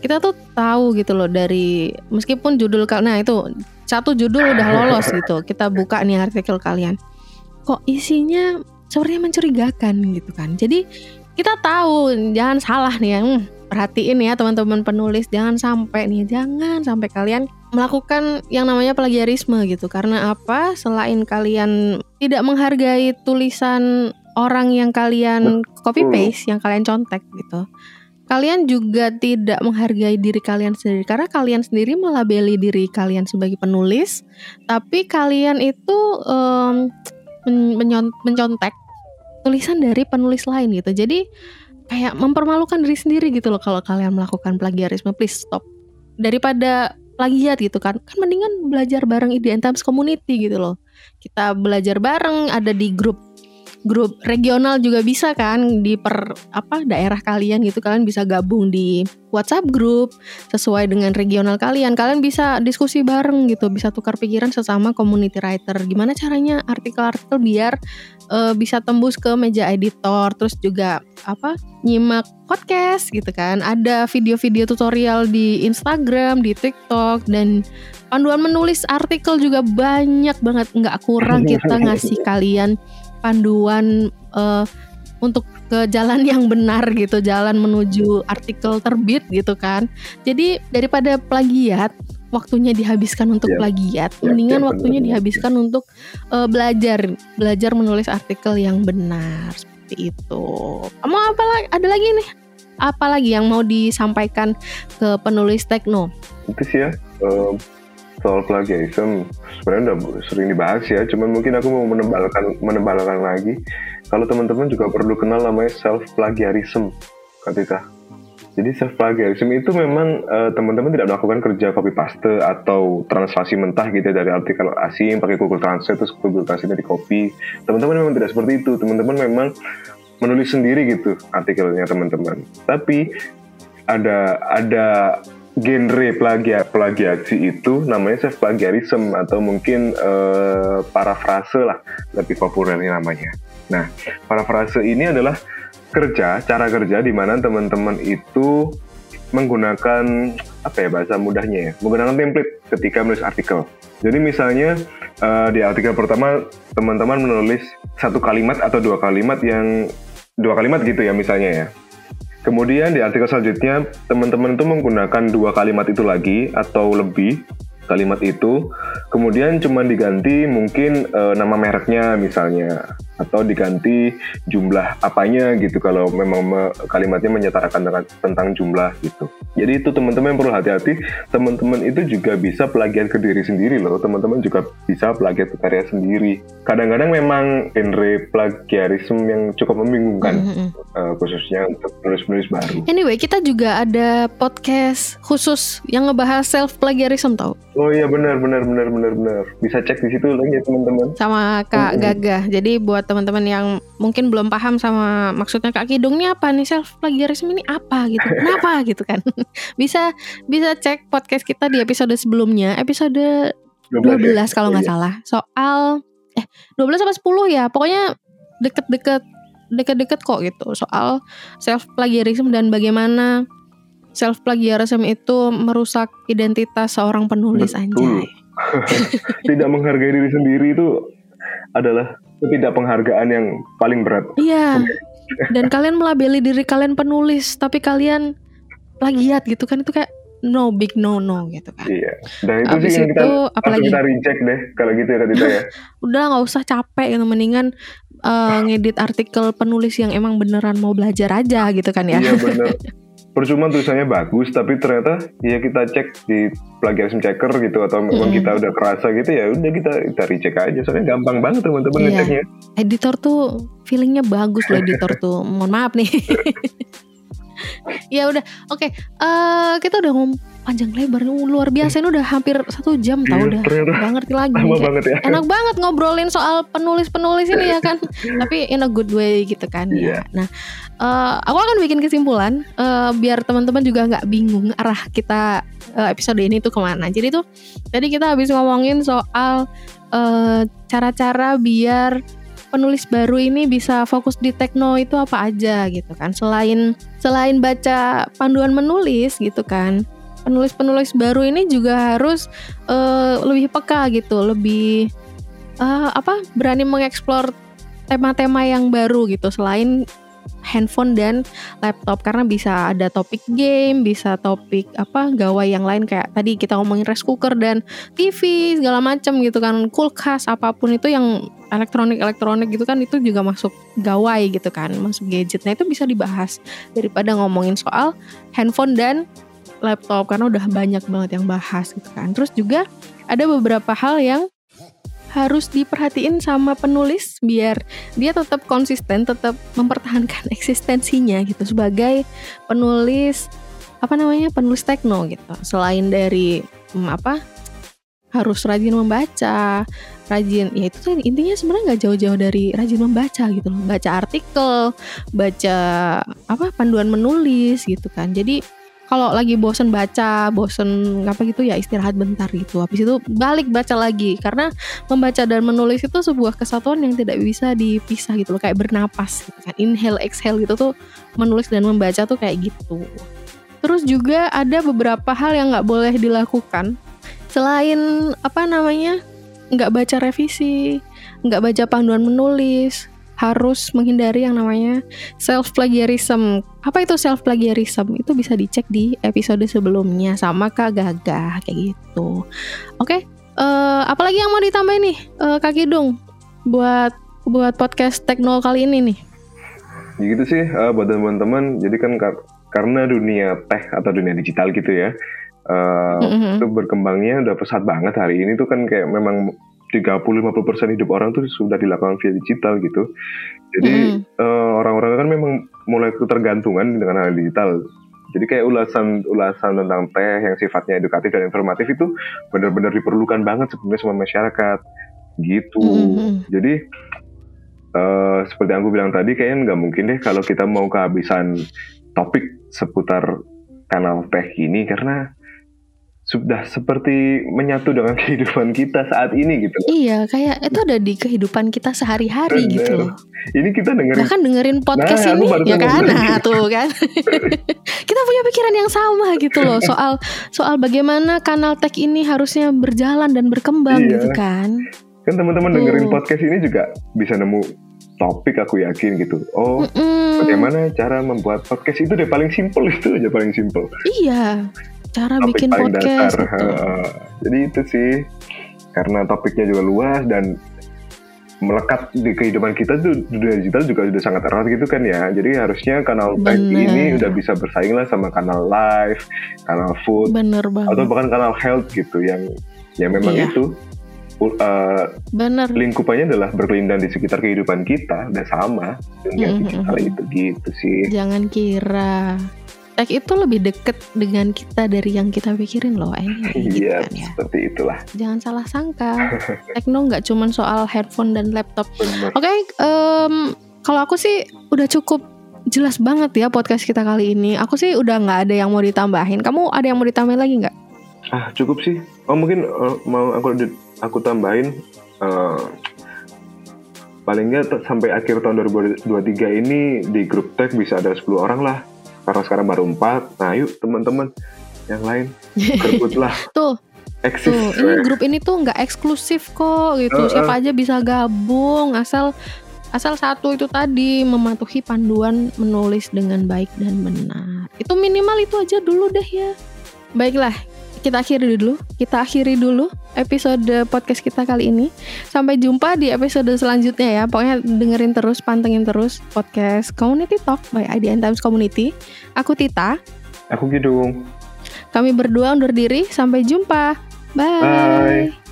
kita tuh tahu gitu loh dari meskipun judul nah itu satu judul udah lolos gitu kita buka nih artikel kalian. Kok isinya sepertinya mencurigakan gitu kan. Jadi kita tahu jangan salah nih ya Hmm, perhatiin ya teman-teman penulis jangan sampai nih jangan sampai kalian melakukan yang namanya plagiarisme gitu. Karena apa? Selain kalian tidak menghargai tulisan orang yang kalian copy paste yang kalian contek gitu kalian juga tidak menghargai diri kalian sendiri. Karena kalian sendiri melabeli diri kalian sebagai penulis. Tapi kalian itu menyon- mencontek tulisan dari penulis lain gitu. Jadi kayak mempermalukan diri sendiri gitu loh kalau kalian melakukan plagiarisme. Please stop. Daripada plagiat gitu kan. Kan mendingan belajar bareng IDN Times Community gitu loh. Kita belajar bareng ada di grup grup regional juga bisa kan di per apa daerah kalian gitu. Kalian bisa gabung di WhatsApp grup sesuai dengan regional kalian. Kalian bisa diskusi bareng gitu bisa tukar pikiran sesama community writer. Gimana caranya artikel-artikel biar eh, bisa tembus ke meja editor terus juga apa nyimak podcast gitu kan. Ada video-video tutorial di Instagram di TikTok dan panduan menulis artikel juga banyak banget. Nggak kurang [laughs] kita ngasih kalian panduan eh, untuk ke jalan yang benar gitu, jalan menuju artikel terbit gitu kan. Jadi daripada plagiat, waktunya dihabiskan untuk Iya. plagiat, Iya, mendingan iya, waktunya benar. dihabiskan untuk eh, belajar, belajar menulis artikel yang benar seperti itu. Kamu apa lagi? Ada lagi nih? Apa lagi yang mau disampaikan ke penulis tekno? itu sih ya eh, soal plagiarism sebenarnya udah sering dibahas ya cuman mungkin aku mau menebalkan menebalkan lagi. Kalau teman-teman juga perlu kenal namanya self plagiarism ketika. Jadi self plagiarism itu memang eh, teman-teman tidak melakukan kerja copy paste atau translasi mentah gitu ya dari artikel asing pakai Google Translate terus Google Translate di copy teman-teman memang tidak seperti itu. Teman-teman memang menulis sendiri gitu artikelnya teman-teman. Tapi ada ada genre plagiat plagiasi itu namanya self plagiarism atau mungkin eh, parafrase lah lebih populernya namanya. Nah, parafrase ini adalah kerja, cara kerja di mana teman-teman itu menggunakan apa ya bahasa mudahnya ya, menggunakan template ketika menulis artikel. Jadi misalnya eh, di artikel pertama teman-teman menulis satu kalimat atau dua kalimat yang dua kalimat gitu ya misalnya ya. Kemudian di artikel selanjutnya teman-teman itu menggunakan dua kalimat itu lagi atau lebih kalimat itu, kemudian cuma diganti mungkin eh, nama mereknya misalnya atau diganti jumlah apanya gitu kalau memang me- kalimatnya menyatakan dengan- tentang jumlah gitu. Jadi itu teman-teman perlu hati-hati. Teman-teman itu juga bisa plagiat ke diri sendiri loh. Teman-teman juga bisa plagiat ke karya sendiri. Kadang-kadang memang genre plagiarisme yang cukup membingungkan Mhm. eh, khususnya untuk penulis-penulis baru. Anyway, kita juga ada podcast khusus yang ngebahas self plagiarism tau Oh iya benar benar benar benar benar. Bisa cek di situ lagi ya teman-teman. sama Kak Mm-mm. Gagah. Jadi buat teman-teman yang mungkin belum paham sama maksudnya Kak Kidung ini apa nih self plagiarism ini apa gitu. [laughs] Kenapa gitu kan. [laughs] bisa bisa cek podcast kita di episode sebelumnya, episode 12 ya? kalau nggak Iya. salah. Soal eh 12 apa 10 ya. Pokoknya deket-deket deket-deket kok gitu soal self plagiarism dan bagaimana self plagiarism itu merusak identitas seorang penulis Betul. anjay. [laughs] Tidak menghargai diri sendiri itu adalah ketidakpenghargaan yang paling berat. Iya. [laughs] Dan kalian melabeli diri kalian penulis, tapi kalian plagiat gitu kan itu kayak no big no no gitu kan. Iya. Dan itu Habis sih yang kita itu langsung apalagi kita reject deh kalau gitu ya Radita ya. [laughs] udah nggak usah capek gitu mendingan eh, ngedit artikel penulis yang emang beneran mau belajar aja gitu kan ya. Iya benar. [laughs] Percuma tulisannya bagus tapi ternyata ya kita cek di plagiarism checker gitu atau memang Mm-mm. kita udah kerasa gitu ya udah kita kita recheck aja soalnya gampang banget teman-teman Iya. ngeceknya. Editor tuh feelingnya bagus loh editor [laughs] tuh. Mohon maaf nih. ya udah, oke. Eh, kita udah ngom- panjang lebar luar biasa ini udah hampir satu jam tau Iya, udah nggak ngerti lagi lama banget ya enak banget ngobrolin soal penulis-penulis ini ya kan [laughs] tapi in a good way gitu kan Iya. ya nah eh, aku akan bikin kesimpulan eh, biar teman-teman juga nggak bingung arah kita eh, episode ini tuh ke mana. Jadi tuh tadi kita habis ngomongin soal cara-cara biar penulis baru ini bisa fokus di tekno itu apa aja gitu kan. Selain selain baca panduan menulis gitu kan penulis-penulis baru ini juga harus eh, lebih peka gitu lebih eh, apa berani mengeksplor tema-tema yang baru gitu. Selain handphone dan laptop karena bisa ada topik game, bisa topik apa gawai yang lain kayak tadi kita ngomongin rice cooker dan TV segala macam gitu kan, kulkas apa pun itu yang elektronik-elektronik gitu kan itu juga masuk gawai gitu kan, masuk gadget. Nah, itu bisa dibahas daripada ngomongin soal handphone dan laptop karena udah banyak banget yang bahas gitu kan. Terus juga ada beberapa hal yang harus diperhatiin sama penulis biar dia tetap konsisten, tetap mempertahankan [laughs] eksistensinya gitu sebagai penulis apa namanya penulis tekno gitu. Selain dari hmm, apa harus rajin membaca, rajin ya itu kan intinya sebenarnya nggak jauh-jauh dari rajin membaca gitu loh, baca artikel, baca apa panduan menulis gitu kan. Jadi kalau lagi bosen baca, bosen apa gitu ya istirahat bentar gitu. Habis itu balik baca lagi. Karena membaca dan menulis itu sebuah kesatuan yang tidak bisa dipisah gitu loh. Kayak bernapas gitu kan. Inhale exhale gitu tuh menulis dan membaca tuh kayak gitu. Terus juga ada beberapa hal yang nggak boleh dilakukan. Selain apa namanya nggak baca revisi nggak baca panduan menulis harus menghindari yang namanya self plagiarism. Apa itu self plagiarism? Itu bisa dicek di episode sebelumnya sama Kak Gagah kayak gitu. Oke, eh, apalagi yang mau ditambahin nih eh, Kak Kidung buat buat podcast teknol kali ini nih. Ya gitu sih eh, buat teman-teman. Jadi kan kar- karena dunia tech atau dunia digital gitu ya, eh, Mhm. itu berkembangnya udah pesat banget hari ini tuh kan kayak memang 30-50% hidup orang tuh sudah dilakukan via digital gitu. Jadi Mhm. eh, orang-orang kan memang mulai ketergantungan dengan hal digital. Jadi kayak ulasan-ulasan tentang teh yang sifatnya edukatif dan informatif itu benar-benar diperlukan banget sebenarnya sama masyarakat gitu. Mhm. Jadi eh, seperti yang aku bilang tadi kayaknya nggak mungkin deh kalau kita mau kehabisan topik seputar kanal teh ini karena sudah seperti menyatu dengan [laughs] kehidupan kita saat ini gitu. Iya, kayak itu ada di kehidupan kita sehari-hari gitu loh. Ini kita dengerin Bahkan dengerin podcast Nah, ini ya kan, nah [laughs] tuh kan. [laughs] kita punya pikiran yang sama gitu loh soal soal bagaimana kanal tech ini harusnya berjalan dan berkembang Iya. gitu kan. kan teman-teman dengerin podcast ini juga bisa nemu topik aku yakin gitu. Oh, Mm-mm. bagaimana cara membuat podcast itu deh paling simpel itu aja paling simpel. Iya, cara Topik bikin paling podcast dasar. gitu. Jadi itu sih karena topiknya juga luas dan melekat di kehidupan kita tuh dunia digital juga sudah sangat erat gitu kan ya. Jadi harusnya kanal Bener. ini udah bisa bersaing lah sama kanal live, kanal food Bener banget. atau bahkan kanal health gitu yang ya memang Iya. itu uh, Bener. lingkupannya adalah berkelindan di sekitar kehidupan kita udah sama dunia Mhm. digital itu gitu sih Jangan kira tech itu lebih deket dengan kita dari yang kita pikirin loh anyway [laughs] gitu iya kan ya. seperti itulah Jangan salah sangka. [laughs] Tekno nggak cuman soal headphone dan laptop. Oke, em, kalau aku sih udah cukup jelas banget ya podcast kita kali ini. Aku sih udah nggak ada yang mau ditambahin. Kamu ada yang mau ditambahin lagi nggak? ah cukup sih oh mungkin uh, mau aku aku tambahin uh, paling nggak sampai akhir tahun 2023 ini di grup tech bisa ada 10 orang lah karena sekarang baru 4 nah yuk teman-teman yang lain berebutlah [laughs] Tuh, eksis tuh, ini grup ini tuh nggak eksklusif kok gitu. Eh, Siapa aja bisa gabung asal asal satu itu tadi mematuhi panduan menulis dengan baik dan benar. Itu minimal itu aja dulu deh ya. Baiklah, kita akhiri dulu. Kita akhiri dulu episode podcast kita kali ini. Sampai jumpa di episode selanjutnya ya. Pokoknya dengerin terus, pantengin terus podcast Community Talk by IDN Times Community. Aku Tita. aku Gidung Kami berdua undur diri. Sampai jumpa. Bye.